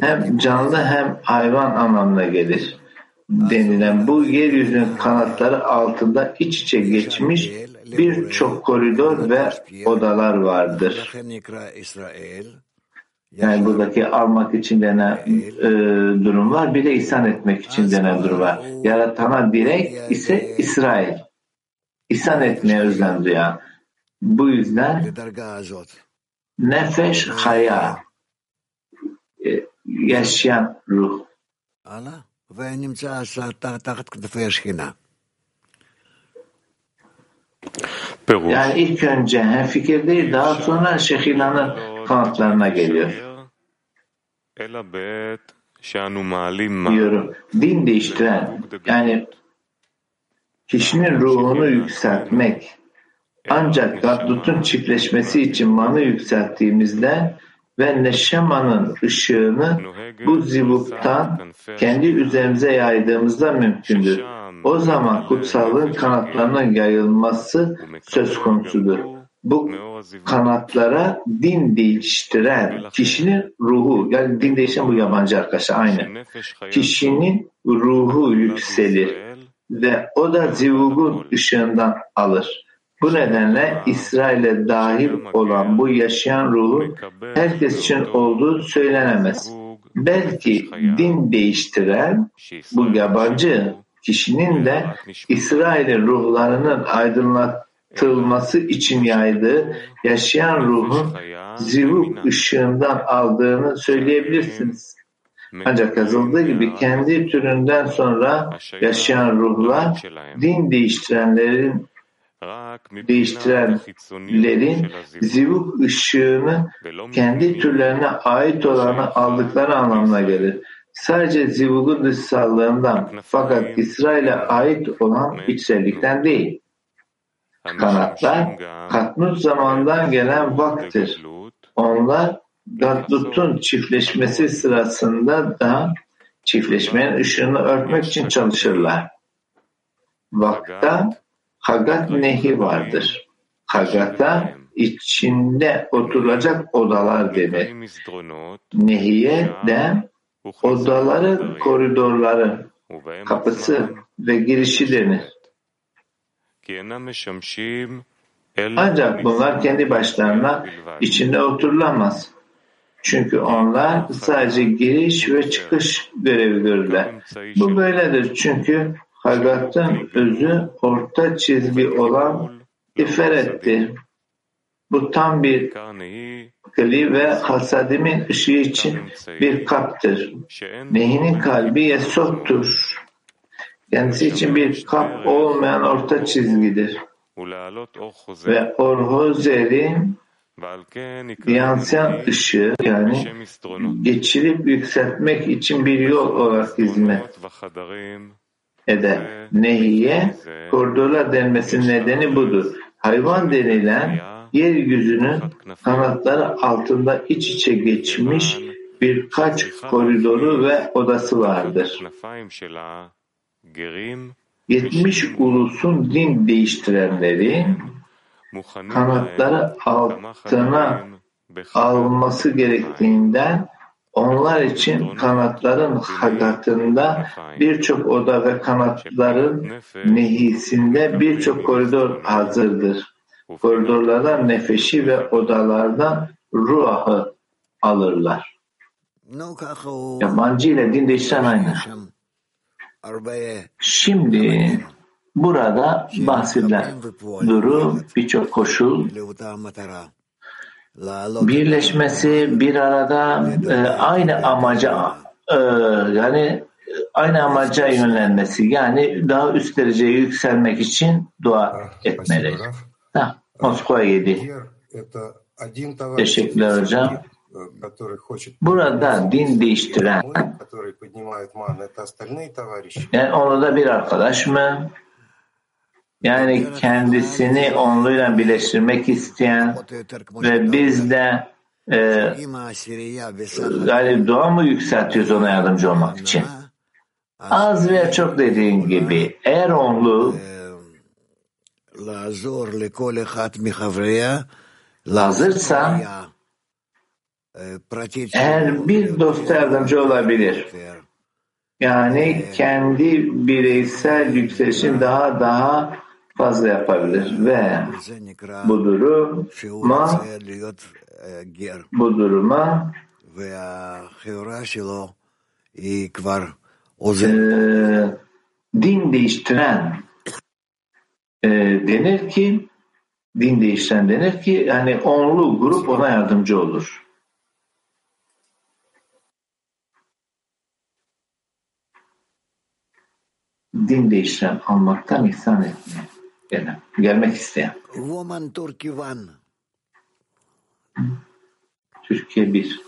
Speaker 2: Hem canlı hem hayvan anlamına gelir. Denilen bu yeryüzünün kanatları altında iç içe geçmiş birçok koridor ve odalar vardır. Yani buradaki almak için denen e, durum var. Bir de ihsan etmek için denen durum var. Yaratana direkt ise İsrail. İhsan etmeye özlem duyan. Bu yüzden nefeş haya e, yaşayan ruh.
Speaker 3: Allah ve nimca tahtat
Speaker 1: kıdfeye şkina. Beruf.
Speaker 2: Yani ilk önce hem fikir değil daha sonra şehirlanın kanatlarına geliyor. Diyorum. Din değiştiren yani kişinin ruhunu yükseltmek ancak Gaddut'un çiftleşmesi için manı yükselttiğimizde ve neşemanın ışığını bu zivuktan kendi üzerimize yaydığımızda mümkündür o zaman kutsallığın kanatlarının yayılması söz konusudur. Bu kanatlara din değiştiren kişinin ruhu, yani din değişen bu yabancı arkadaşlar aynı. Kişinin ruhu yükselir ve o da zivugun ışığından alır. Bu nedenle İsrail'e dahil olan bu yaşayan ruhun herkes için olduğu söylenemez. Belki din değiştiren bu yabancı kişinin de İsrail'in ruhlarının aydınlatılması için yaydığı yaşayan ruhun zivuk ışığından aldığını söyleyebilirsiniz. Ancak yazıldığı gibi kendi türünden sonra yaşayan ruhlar din değiştirenlerin değiştirenlerin zivuk ışığını kendi türlerine ait olanı aldıkları anlamına gelir. Sadece zivugun dışsallığından fakat İsrail'e ait olan içsellikten değil. Kanatlar Katnut zamandan gelen vaktir. Onlar Gatlut'un çiftleşmesi sırasında da çiftleşmenin ışığını örtmek için çalışırlar. Vakta Hagat. Nehi vardır. Hagata içinde oturacak odalar denir. Nehiye de odaların koridorları, kapısı ve girişi denir. Ancak bunlar kendi başlarına içinde oturulamaz. Çünkü onlar sadece giriş ve çıkış görevi görürler. Bu böyledir çünkü Hagat'ın özü orta çizgi olan iferettir. Bu tam bir kli ve hasadimin ışığı için bir kaptır. Nehinin kalbi Yesod'tur. Kendisi için bir kap olmayan orta çizgidir. Ve Orhozer'in yansıyan ışığı yani geçirip yükseltmek için bir yol olarak hizmet eder. Nehiye koridorlar denmesinin nedeni budur. Hayvan denilen yeryüzünün kanatları altında iç içe geçmiş birkaç koridoru ve odası vardır. 70 ulusun din değiştirenleri kanatları altına alması gerektiğinden onlar için kanatların hagatında birçok oda ve kanatların nehisinde birçok koridor hazırdır. Koridorlardan nefeşi ve odalardan ruahı alırlar. Yabancı ile din değiştiren aynı. Şimdi burada bahsedilen durum birçok koşul birleşmesi bir arada e, aynı amaca e, yani aynı amaca yönlenmesi yani daha üst dereceye yükselmek için dua etmeli. Ha, Moskova 7. Teşekkürler hocam. Burada din değiştiren yani onu da bir arkadaş mı? Yani kendisini onluyla birleştirmek isteyen ve biz de e, yani dua mı yükseltiyoruz ona yardımcı olmak için? Az veya çok dediğin gibi eğer onlu hazırsa eğer bir dosta yardımcı olabilir. Yani kendi bireysel yükselişin daha daha fazla yapabilir ve bu duruma bu duruma e, din değiştiren e, denir ki din değiştiren denir ki yani onlu grup ona yardımcı olur. Din değiştiren almaktan ihsan etmeye gelen, gelmek isteyen.
Speaker 3: Woman Turkey One.
Speaker 2: Türkiye bir.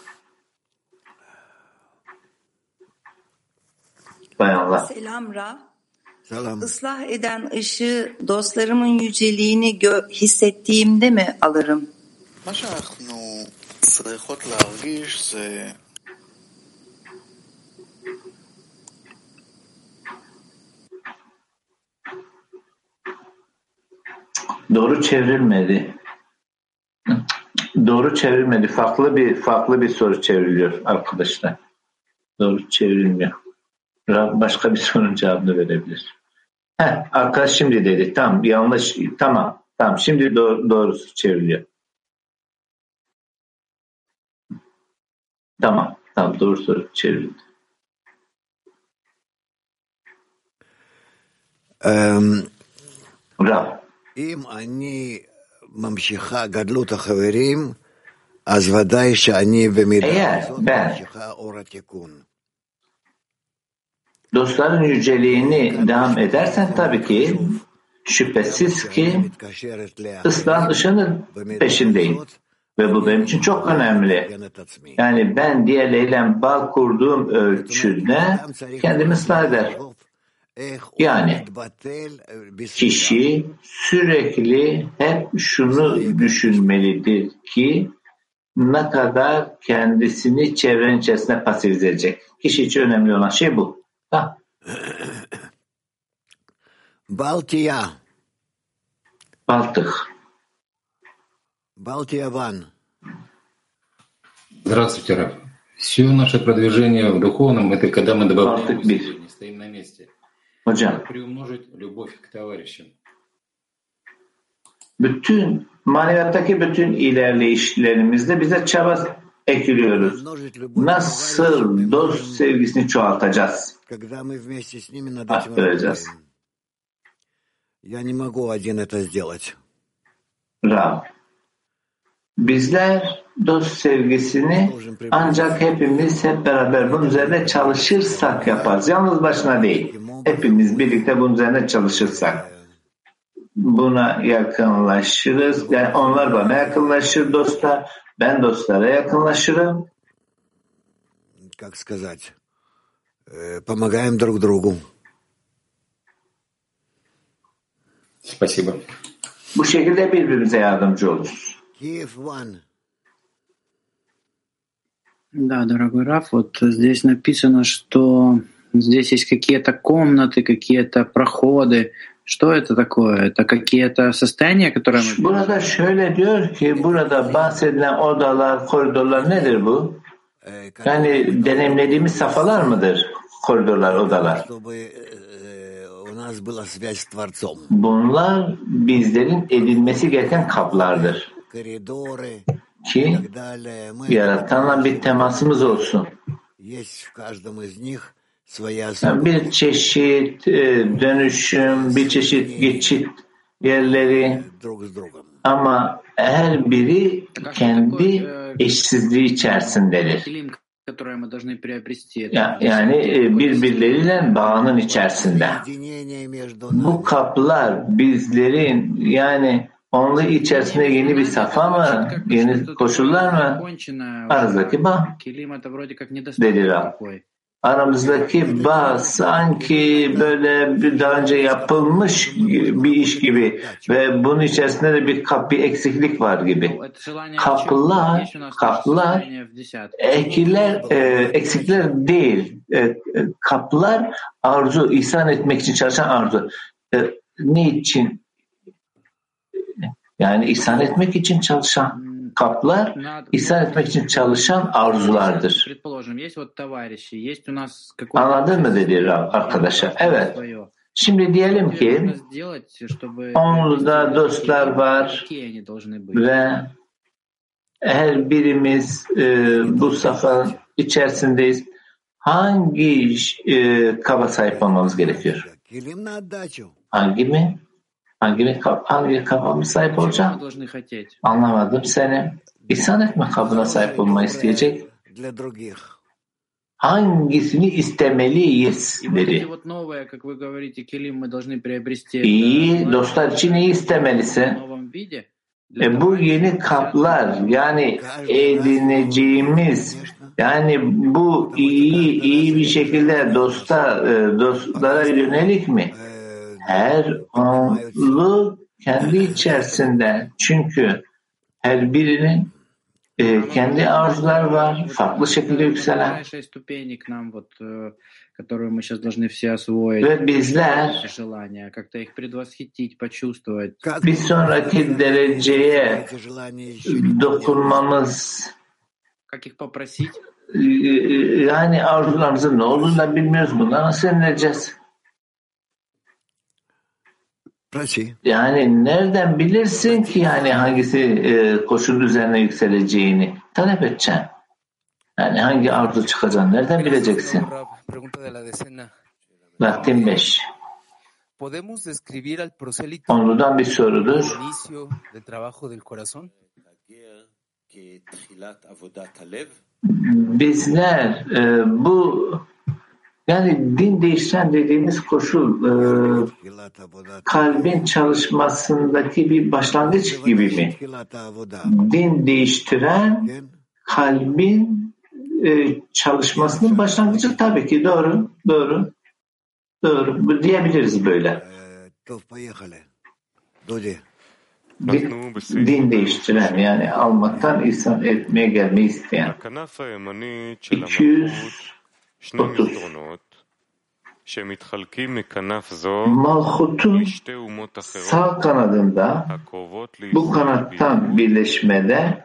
Speaker 2: Bayanlar.
Speaker 17: Selam Ra ıslah eden ışığı dostlarımın yüceliğini gö- hissettiğimde mi alırım?
Speaker 2: Doğru çevrilmedi. Doğru çevrilmedi. Farklı bir farklı bir soru çevriliyor arkadaşlar. Doğru çevrilmiyor. Başka bir sorunun cevabını verebilir. Heh, arkadaş şimdi dedi. Tamam yanlış. Tamam. Tamam şimdi doğru, doğrusu çevriliyor. Tamam. Tamam doğru soru çevrildi.
Speaker 3: רב. אם אני ממשיכה גדלות החברים, אז ודאי שאני במידה הזאת ממשיכה אור התיקון.
Speaker 2: Dostların yüceliğini devam edersen tabii ki şüphesiz ki ıslah ışığının peşindeyim. Ve bu benim için çok önemli. Yani ben diğerleriyle bağ kurduğum ölçüde kendimi ıslah eder. Yani kişi sürekli hep şunu düşünmelidir ki ne kadar kendisini çevrenin içerisinde pasifize edecek. Kişi için önemli olan şey bu.
Speaker 3: Baltiya.
Speaker 2: Baltık.
Speaker 3: Балтия Ван.
Speaker 18: Здравствуйте, Раф. Все наше продвижение в духовном – это когда мы добавляем не стоим на месте.
Speaker 2: Hocam.
Speaker 18: Приумножить любовь к товарищам.
Speaker 2: Bütün maneviyattaki bütün ilerleyişlerimizde bize çaba ekliyoruz. Nasıl dost sevgisini çoğaltacağız? Arttıracağız.
Speaker 3: Я не могу один это сделать.
Speaker 2: Rab. Bizler dost sevgisini ancak hepimiz hep beraber bunun üzerine çalışırsak yaparız. Yalnız başına değil. Hepimiz birlikte bunun üzerine çalışırsak. Buna yakınlaşırız. Yani onlar bana yakınlaşır dostlar. Ben dostlara yakınlaşırım.
Speaker 3: Как сказать? Помогаем друг другу.
Speaker 18: Спасибо.
Speaker 2: Bu şekilde birbirimize yardımcı oluruz.
Speaker 4: Да, дорогой Раф, вот здесь написано, что здесь есть какие-то комнаты, какие-то проходы. Что это такое? Это какие-то состояния, которые мы...
Speaker 2: Burada şöyle diyor ki burada bahsedilen odalar, koridorlar nedir bu? Yani deneyimlediğimiz safhalar mıdır? Koridorlar, odalar. Bunlar bizlerin edilmesi gereken kaplardır. Ki yaratanla bir temasımız olsun. Yani bir çeşit dönüşüm, bir çeşit geçit yerleri ama her biri kendi eşsizliği içerisindedir. Yani birbirleriyle bağının içerisinde. Bu kaplar bizlerin yani onun içerisinde yeni bir safa mı, yeni koşullar mı? Aradaki bağ. Dedi Rab. Aramızdaki bağ sanki böyle bir daha önce yapılmış bir iş gibi ve bunun içerisinde de bir kap, bir eksiklik var gibi. Kapılar, kapılar ekler, e, eksikler değil. E, kapılar arzu, ihsan etmek için çalışan arzu. E, ne için? Yani ihsan etmek için çalışan kaplar ihsan etmek için çalışan arzulardır. Anladın mı dedi Rab arkadaşa? Evet. Şimdi diyelim ki onda dostlar var ve her birimiz e, bu safhanın içerisindeyiz. Hangi e, kaba sahip olmamız gerekiyor? Hangi mi? Hangi, hangi kaba sahip olacağım? Anlamadım seni. İhsan etme kabına sahip olmayı isteyecek. Hangisini istemeliyiz dedi. İyi, dostlar için iyi istemelisin. E bu yeni kaplar yani edineceğimiz yani bu iyi iyi bir şekilde dosta dostlara yönelik mi? Her onlu kendi içerisinde çünkü her birinin e, kendi arzular var, farklı şekilde yükselen.
Speaker 4: которые мы сейчас должны все освоить.
Speaker 2: Ve bizler
Speaker 4: желания, как-то их предвосхитить, почувствовать.
Speaker 2: Bir sonraki dereceye dokunmamız
Speaker 4: Как их попросить?
Speaker 2: yani arzularımızın ne olduğunu bilmiyoruz. Bunları nasıl önleyeceğiz? Yani nereden bilirsin ki yani hangisi e, koşul üzerine yükseleceğini talep edeceksin. Yani hangi arzu çıkacağını nereden bileceksin? Vaktim beş. Onludan bir sorudur. Bizler e, bu yani din değiştiren dediğimiz koşul e, kalbin çalışmasındaki bir başlangıç gibi mi? Din değiştiren kalbin e, çalışmasının başlangıcı tabii ki doğru, doğru, doğru. Diyebiliriz böyle. Din, değiştiren yani almaktan insan etmeye gelmeyi isteyen. 230 Malhut'un sağ kanadında bu kanattan birleşmede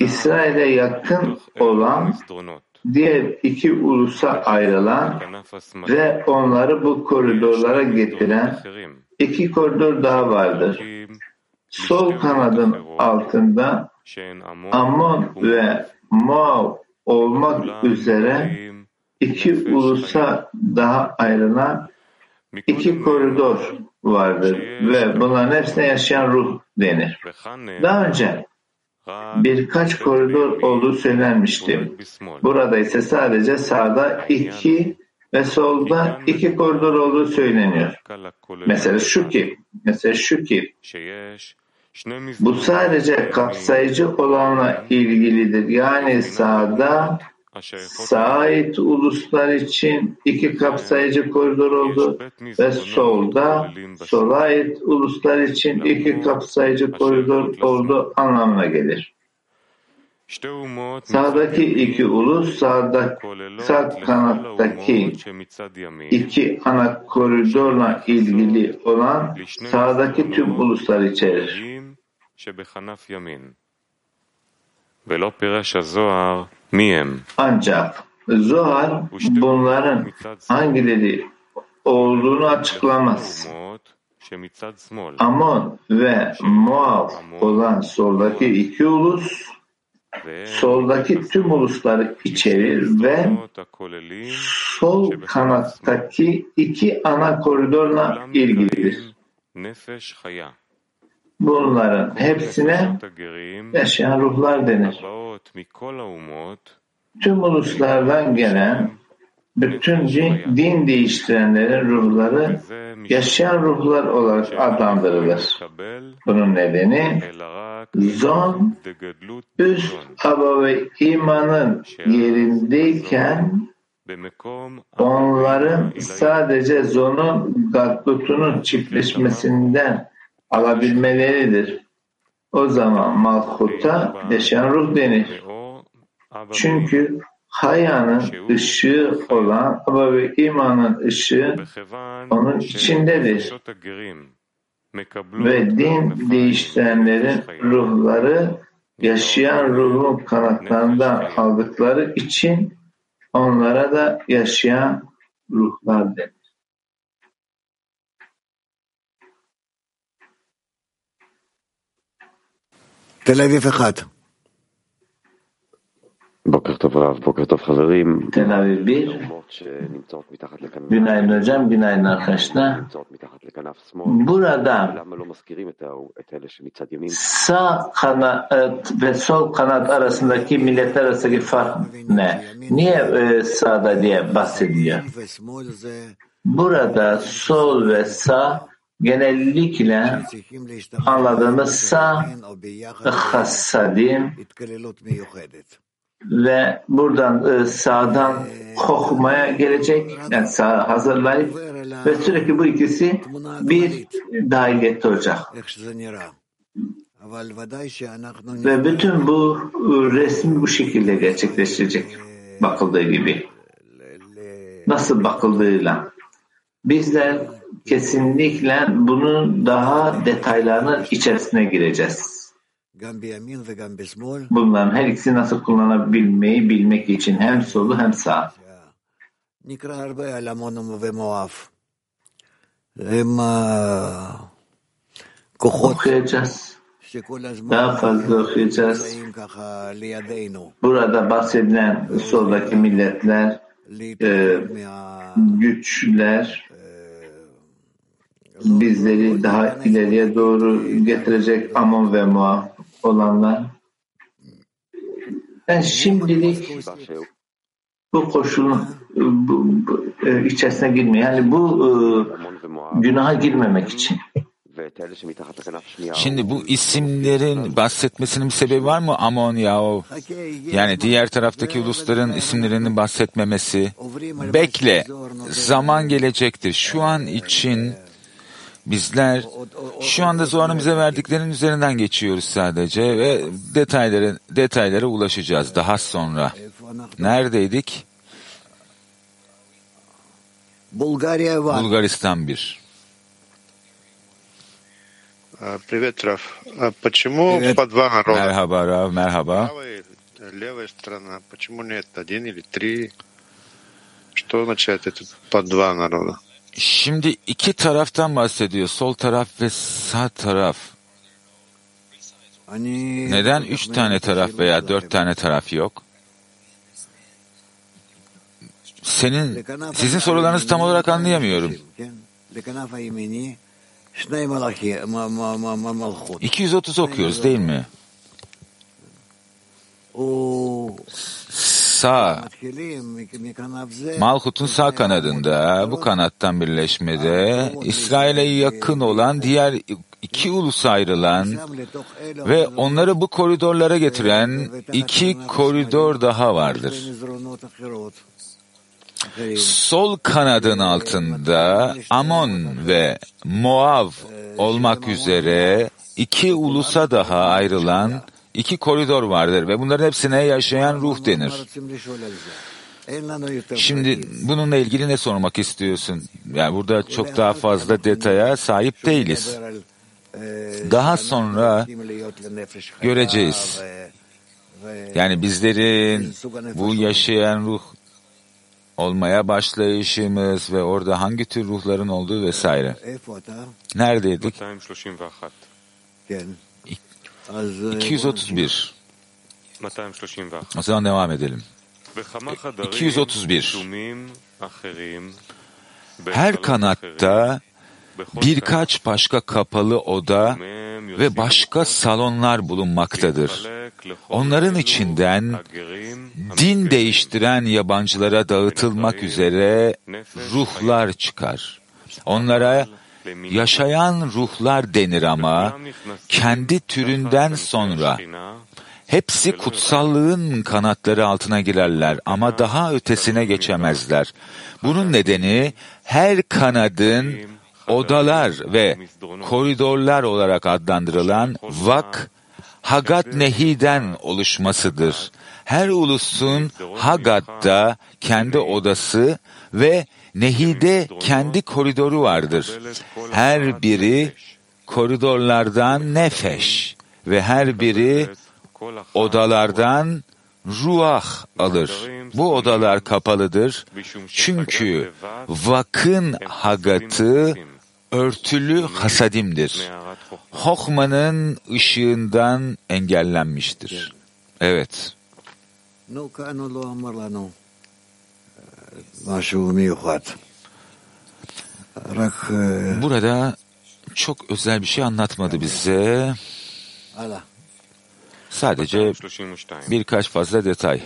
Speaker 2: İsrail'e yakın olan diğer iki ulusa ayrılan ve onları bu koridorlara getiren iki koridor daha vardır. Sol kanadın altında Ammon ve Moab olmak üzere iki ulusa daha ayrılan iki koridor vardır ve bunların hepsine yaşayan ruh denir. Daha önce birkaç koridor olduğu söylenmişti. Burada ise sadece sağda iki ve solda iki koridor olduğu söyleniyor. Mesela şu ki, mesela şu ki, bu sadece kapsayıcı olanla ilgilidir. Yani sağda Sait uluslar için iki kapsayıcı koridor oldu ve solda sola ait uluslar için iki kapsayıcı koridor oldu anlamına gelir. Sağdaki iki ulus, sağda, sağ kanattaki iki ana koridorla ilgili olan sağdaki tüm uluslar içerir. Ancak Zohar bunların hangileri olduğunu açıklamaz. Amon ve Moab olan soldaki iki ulus soldaki tüm ulusları içerir ve sol kanattaki iki ana koridorla ilgilidir. Bunların hepsine yaşayan ruhlar denir. Tüm uluslardan gelen bütün din, din değiştirenlerin ruhları yaşayan ruhlar olarak adlandırılır. Bunun nedeni zon üst aba ve imanın yerindeyken onların sadece zonun gatlutunun çiftleşmesinden alabilmeleridir. O zaman malhuta yaşayan ruh denir. Çünkü hayanın ışığı olan ama ve imanın ışığı onun içindedir. Ve din değiştirenlerin ruhları yaşayan ruhun kanatlarından aldıkları için onlara da yaşayan ruhlar denir.
Speaker 3: תל אביב אחד.
Speaker 19: בוקר טוב רב, בוקר טוב חברים.
Speaker 2: תל אביב bir. Günaydın hocam, günaydın arkadaşlar. Burada sağ kanat ve sol kanat arasındaki milletler arasındaki fark ne? Niye e, sağda diye bahsediyor? Burada sol ve sağ genellikle anladığımız sağ hassadim ve buradan sağdan kokmaya gelecek yani sağ hazırlayıp ve sürekli bu ikisi bir dahiliyette olacak. Ve bütün bu resim bu şekilde gerçekleşecek bakıldığı gibi. Nasıl bakıldığıyla. Bizler kesinlikle bunun daha detaylarının içerisine gireceğiz. Bunların her ikisi nasıl kullanabilmeyi bilmek için hem solu hem sağ. Okuyacağız. Daha fazla okuyacağız. Burada bahsedilen soldaki milletler, e, güçler, bizleri daha ileriye doğru getirecek Amon ve Moab olanlar. Ben şimdilik bu koşulun bu, bu, e, içerisine girmiyor. Yani bu e, günaha girmemek için.
Speaker 20: Şimdi bu isimlerin bahsetmesinin bir sebebi var mı Amon Yahov? Yani diğer taraftaki ulusların isimlerinin bahsetmemesi. Bekle, zaman gelecektir. Şu an için bizler şu anda Zohar'ın bize verdiklerinin üzerinden geçiyoruz sadece ve detaylara, detaylara ulaşacağız daha sonra. Neredeydik? Bulgaristan 1.
Speaker 21: Привет, Раф. А почему
Speaker 20: Привет.
Speaker 21: по два народа?
Speaker 20: Merhaba Rav, merhaba.
Speaker 21: Правая, левая сторона. Почему нет один или три? Что означает это по два народа?
Speaker 20: Şimdi iki taraftan bahsediyor. Sol taraf ve sağ taraf. Neden üç tane taraf veya dört tane taraf yok? Senin, sizin sorularınızı tam olarak anlayamıyorum. 230 okuyoruz değil mi? Sağ, Malhut'un sağ kanadında, bu kanattan birleşmede, İsrail'e yakın olan diğer iki ulus ayrılan ve onları bu koridorlara getiren iki koridor daha vardır. Sol kanadın altında Amon ve Moav olmak üzere iki ulusa daha ayrılan iki koridor vardır ve bunların hepsine yaşayan ruh denir. Şimdi bununla ilgili ne sormak istiyorsun? Yani burada çok daha fazla detaya sahip değiliz. Daha sonra göreceğiz. Yani bizlerin bu yaşayan ruh olmaya başlayışımız ve orada hangi tür ruhların olduğu vesaire. Neredeydik? 231. O zaman devam edelim. 231. Her kanatta birkaç başka kapalı oda ve başka salonlar bulunmaktadır. Onların içinden din değiştiren yabancılara dağıtılmak üzere ruhlar çıkar. Onlara yaşayan ruhlar denir ama kendi türünden sonra hepsi kutsallığın kanatları altına girerler ama daha ötesine geçemezler. Bunun nedeni her kanadın odalar ve koridorlar olarak adlandırılan vak, Hagat Nehi'den oluşmasıdır. Her ulusun Hagat'ta kendi odası ve Nehi'de kendi koridoru vardır. Her biri koridorlardan nefeş ve her biri odalardan ruah alır. Bu odalar kapalıdır. Çünkü vakın hagatı örtülü hasadimdir. Hokman'ın ışığından engellenmiştir. Evet. Burada çok özel bir şey anlatmadı bize. Sadece birkaç fazla detay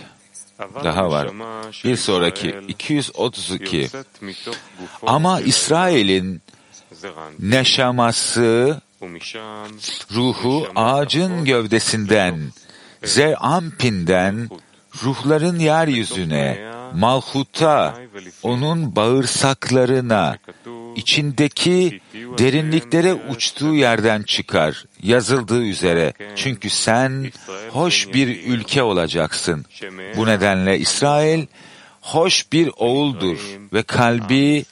Speaker 20: daha var. Bir sonraki 232. Ama İsrail'in neşaması, ruhu ağacın gövdesinden, Zerampin'den ruhların yeryüzüne, Malhut'a, onun bağırsaklarına, içindeki derinliklere uçtuğu yerden çıkar. yazıldığı üzere çünkü sen hoş bir ülke olacaksın. Bu nedenle İsrail hoş bir oğuldur ve kalbi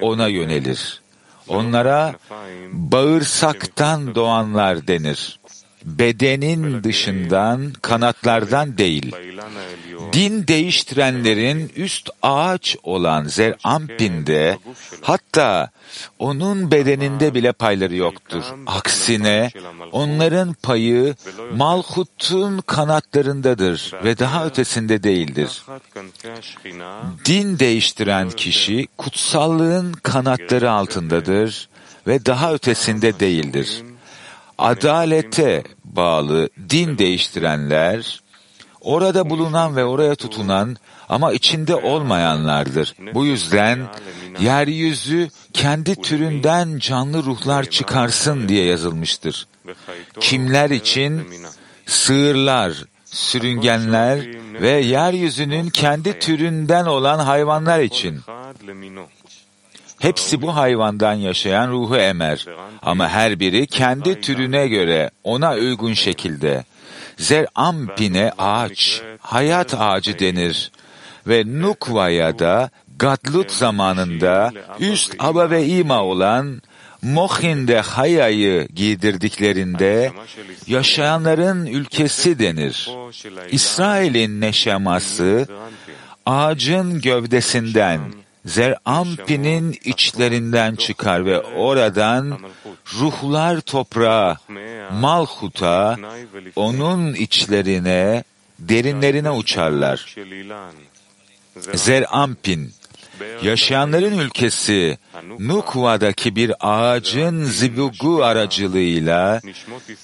Speaker 20: ona yönelir. Onlara bağırsaktan doğanlar denir. Bedenin dışından, kanatlardan değil. Din değiştirenlerin üst ağaç olan Zerampin'de hatta onun bedeninde bile payları yoktur. Aksine onların payı Malhut'un kanatlarındadır ve daha ötesinde değildir. Din değiştiren kişi kutsallığın kanatları altındadır ve daha ötesinde değildir. Adalete bağlı din değiştirenler, orada bulunan ve oraya tutunan ama içinde olmayanlardır. Bu yüzden yeryüzü kendi türünden canlı ruhlar çıkarsın diye yazılmıştır. Kimler için? Sığırlar, sürüngenler ve yeryüzünün kendi türünden olan hayvanlar için. Hepsi bu hayvandan yaşayan ruhu emer ama her biri kendi türüne göre ona uygun şekilde. Zerampine ağaç, hayat ağacı denir ve Nukva'ya da Gadlut zamanında üst aba ve ima olan Mohin'de Haya'yı giydirdiklerinde yaşayanların ülkesi denir. İsrail'in neşeması ağacın gövdesinden Zerampinin içlerinden çıkar ve oradan ruhlar toprağa, Malhut'a, onun içlerine, derinlerine uçarlar. Zerampin, yaşayanların ülkesi Nukva'daki bir ağacın zibugu aracılığıyla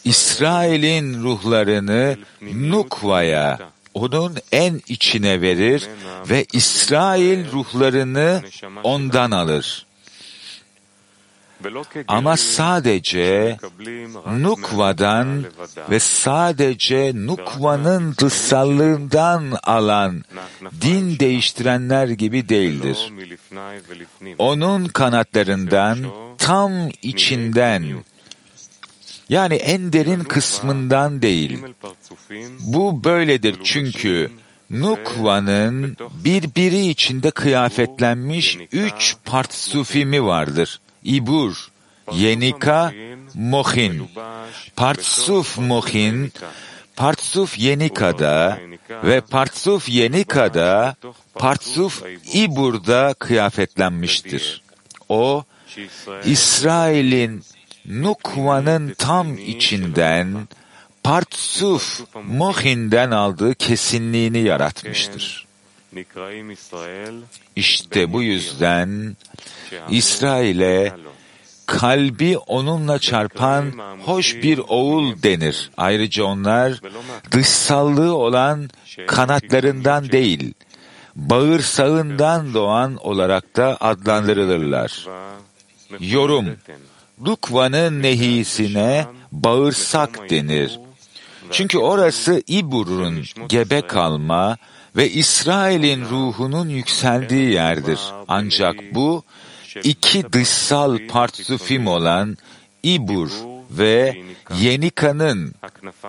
Speaker 20: İsrail'in ruhlarını Nukva'ya, onun en içine verir ve İsrail ruhlarını ondan alır. Ama sadece Nukva'dan ve sadece Nukva'nın dışsallığından alan din değiştirenler gibi değildir. Onun kanatlarından tam içinden yani en derin kısmından değil. Bu böyledir çünkü Nukva'nın birbiri içinde kıyafetlenmiş üç partsufimi vardır. İbur, Yenika, Mohin. Partsuf Mohin, Partsuf Yenika'da ve Partsuf Yenika'da Partsuf İbur'da kıyafetlenmiştir. O, İsrail'in Nukva'nın tam içinden Partsuf Mohin'den aldığı kesinliğini yaratmıştır. İşte bu yüzden İsrail'e kalbi onunla çarpan hoş bir oğul denir. Ayrıca onlar dışsallığı olan kanatlarından değil, bağırsağından doğan olarak da adlandırılırlar. Yorum Lukva'nın nehisine bağırsak denir. Çünkü orası İbur'un gebe kalma ve İsrail'in ruhunun yükseldiği yerdir. Ancak bu iki dışsal partsufim olan İbur ve Yenika'nın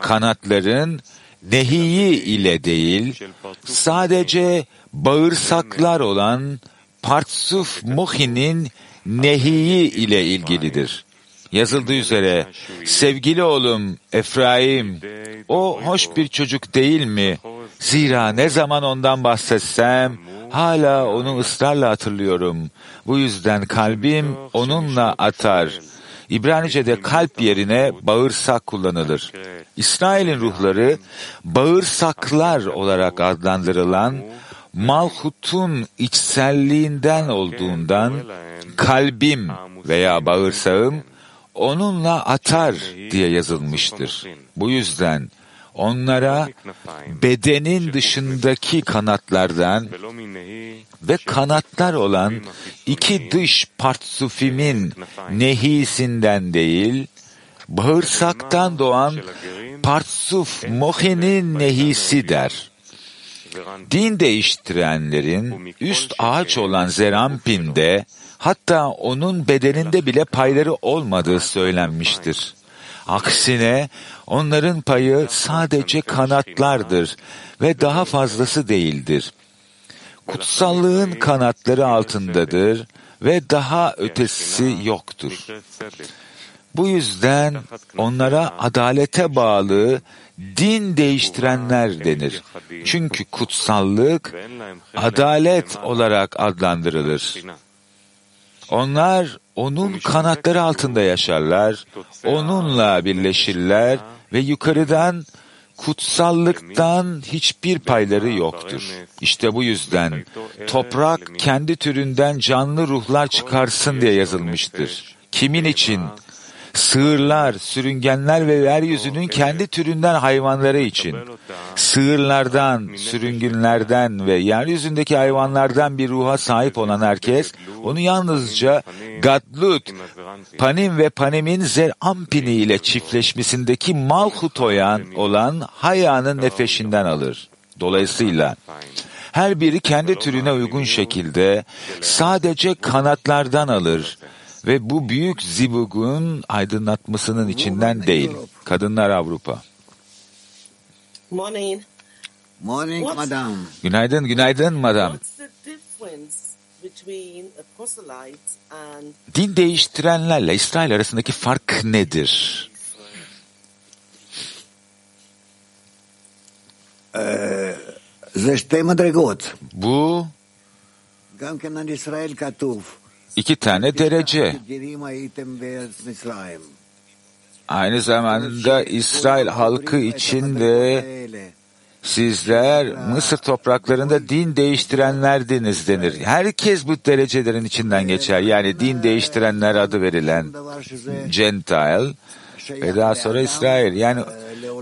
Speaker 20: kanatların nehiyi ile değil, sadece bağırsaklar olan Partsuf Muhi'nin nehiyi ile ilgilidir. Yazıldığı üzere, sevgili oğlum Efraim, o hoş bir çocuk değil mi? Zira ne zaman ondan bahsetsem, hala onu ısrarla hatırlıyorum. Bu yüzden kalbim onunla atar. İbranice'de kalp yerine bağırsak kullanılır. İsrail'in ruhları bağırsaklar olarak adlandırılan Malhut'un içselliğinden olduğundan kalbim veya bağırsağım onunla atar diye yazılmıştır. Bu yüzden onlara bedenin dışındaki kanatlardan ve kanatlar olan iki dış partsufimin nehisinden değil, bağırsaktan doğan partsuf mohenin nehisi der. Din değiştirenlerin üst ağaç olan Zerampin'de hatta onun bedeninde bile payları olmadığı söylenmiştir. Aksine onların payı sadece kanatlardır ve daha fazlası değildir. Kutsallığın kanatları altındadır ve daha ötesi yoktur. Bu yüzden onlara adalete bağlı din değiştirenler denir. Çünkü kutsallık adalet olarak adlandırılır. Onlar onun kanatları altında yaşarlar, onunla birleşirler ve yukarıdan kutsallıktan hiçbir payları yoktur. İşte bu yüzden toprak kendi türünden canlı ruhlar çıkarsın diye yazılmıştır. Kimin için? Sığırlar, sürüngenler ve yeryüzünün kendi türünden hayvanları için. Sığırlardan, sürüngenlerden ve yeryüzündeki hayvanlardan bir ruha sahip olan herkes, onu yalnızca Gadlut, Panim ve Panim'in Zerampini ile çiftleşmesindeki Malhutoyan olan Haya'nın nefeşinden alır. Dolayısıyla her biri kendi türüne uygun şekilde sadece kanatlardan alır ve bu büyük zibugun aydınlatmasının içinden değil. Kadınlar Avrupa.
Speaker 22: Morning.
Speaker 3: Madam.
Speaker 20: Günaydın, günaydın madam. Din değiştirenlerle İsrail arasındaki fark nedir? Bu iki tane derece. Aynı zamanda İsrail halkı için de sizler Mısır topraklarında din değiştirenlerdiniz denir. Herkes bu derecelerin içinden geçer. Yani din değiştirenler adı verilen Gentile ve daha sonra İsrail. Yani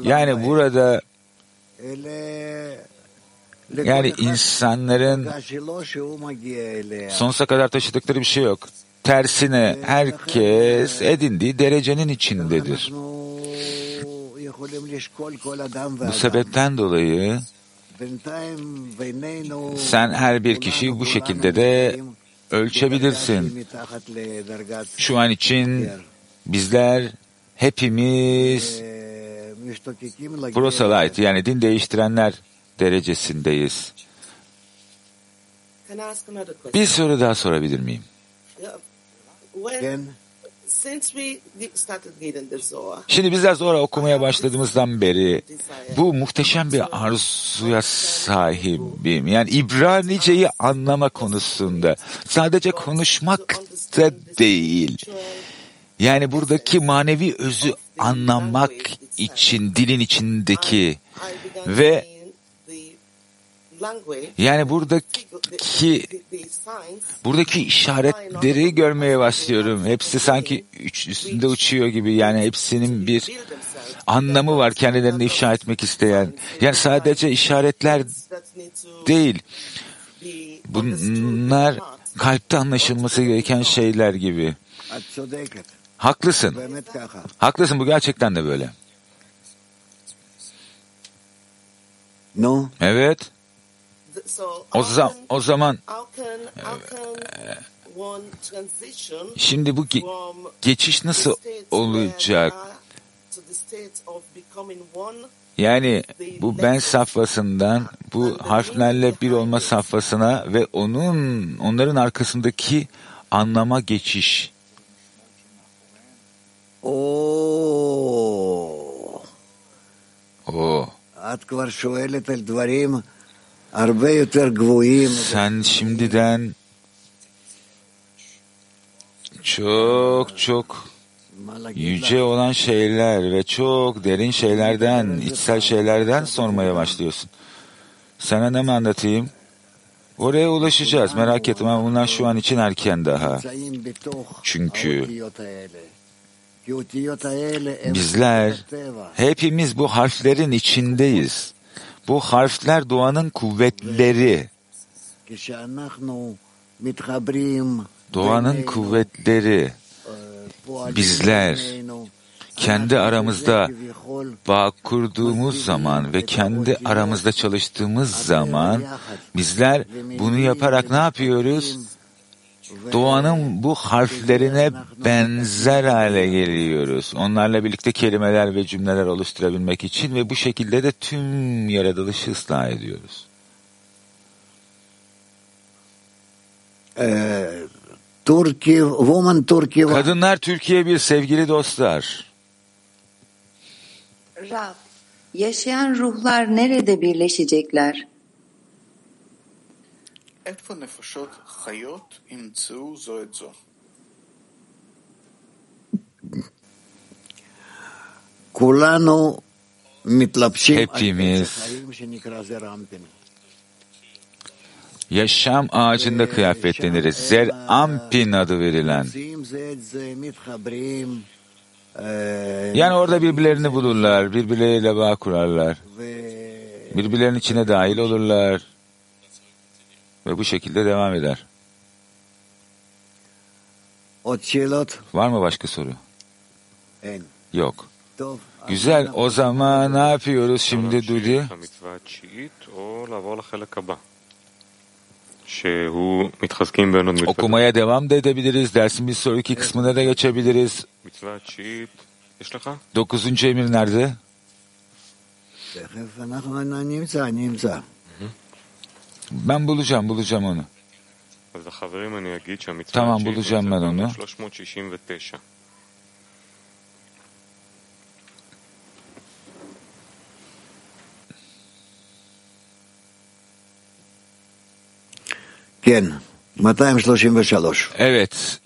Speaker 20: yani burada yani insanların sonsuza kadar taşıdıkları bir şey yok. Tersine herkes edindiği derecenin içindedir. Bu sebepten dolayı sen her bir kişiyi bu şekilde de ölçebilirsin. Şu an için bizler hepimiz proselyte yani din değiştirenler derecesindeyiz. Bir soru daha sorabilir miyim?
Speaker 22: Zohar,
Speaker 20: Şimdi bizler sonra okumaya başladığımızdan beri bu muhteşem bir arzuya sahibim. Yani İbranice'yi anlama konusunda sadece konuşmak da değil. Yani buradaki manevi özü anlamak için dilin içindeki ve yani buradaki buradaki işaretleri görmeye başlıyorum. Hepsi sanki üstünde uçuyor gibi. Yani hepsinin bir anlamı var kendilerini ifşa etmek isteyen. Yani sadece işaretler değil. Bunlar kalpte anlaşılması gereken şeyler gibi. Haklısın. Haklısın bu gerçekten de böyle.
Speaker 3: No.
Speaker 20: Evet.
Speaker 22: th- so
Speaker 20: O, za- o zaman
Speaker 22: how can how can one transition
Speaker 20: şimdi bu ge-
Speaker 22: from
Speaker 20: geçiş
Speaker 22: the
Speaker 20: nasıl
Speaker 22: state where
Speaker 20: olacak?
Speaker 22: we are to the state of becoming one
Speaker 20: Yani bu ben safhasından bu harflerle bir olma safhasına ve onun onların arkasındaki anlama geçiş.
Speaker 3: או,
Speaker 20: O
Speaker 3: את כבר שואלת על דברים הרבה יותר גבוהים.
Speaker 20: sen şimdiden çok çok yüce olan şeyler ve çok derin şeylerden, içsel şeylerden sormaya başlıyorsun. Sana ne mi anlatayım? Oraya ulaşacağız. Merak etme bunlar şu an için erken daha. Çünkü bizler hepimiz bu harflerin içindeyiz. Bu harfler doğanın kuvvetleri. Doğanın kuvvetleri. bizler. kendi aramızda bağ kurduğumuz zaman ve kendi aramızda çalıştığımız zaman bizler bunu yaparak ne yapıyoruz? Doğanın bu harflerine benzer hale geliyoruz. Onlarla birlikte kelimeler ve cümleler oluşturabilmek için ve bu şekilde de tüm yaratılışı ıslah ediyoruz.
Speaker 3: Ee, Türkiye, woman Türkiye
Speaker 20: Kadınlar Türkiye bir sevgili dostlar.
Speaker 17: Rab, yaşayan ruhlar nerede birleşecekler?
Speaker 23: איפה נפשות חיות ימצאו זו את זו?
Speaker 3: כולנו מתלבשים
Speaker 20: Hepimiz yaşam ağacında kıyafetleniriz. Zer Ampin adı verilen. Yani orada birbirlerini bulurlar, birbirleriyle bağ kurarlar. Birbirlerinin içine dahil olurlar. Ve bu şekilde devam eder. Var mı başka soru? Yok. Güzel. O zaman ne yapıyoruz şimdi Dudi? Okumaya devam da edebiliriz. Dersin bir sonraki kısmına da geçebiliriz. Dokuzuncu emir nerede? Ben bulacağım, bulacağım onu. Tamam, bulacağım ben onu.
Speaker 3: כן, 233.
Speaker 20: Evet,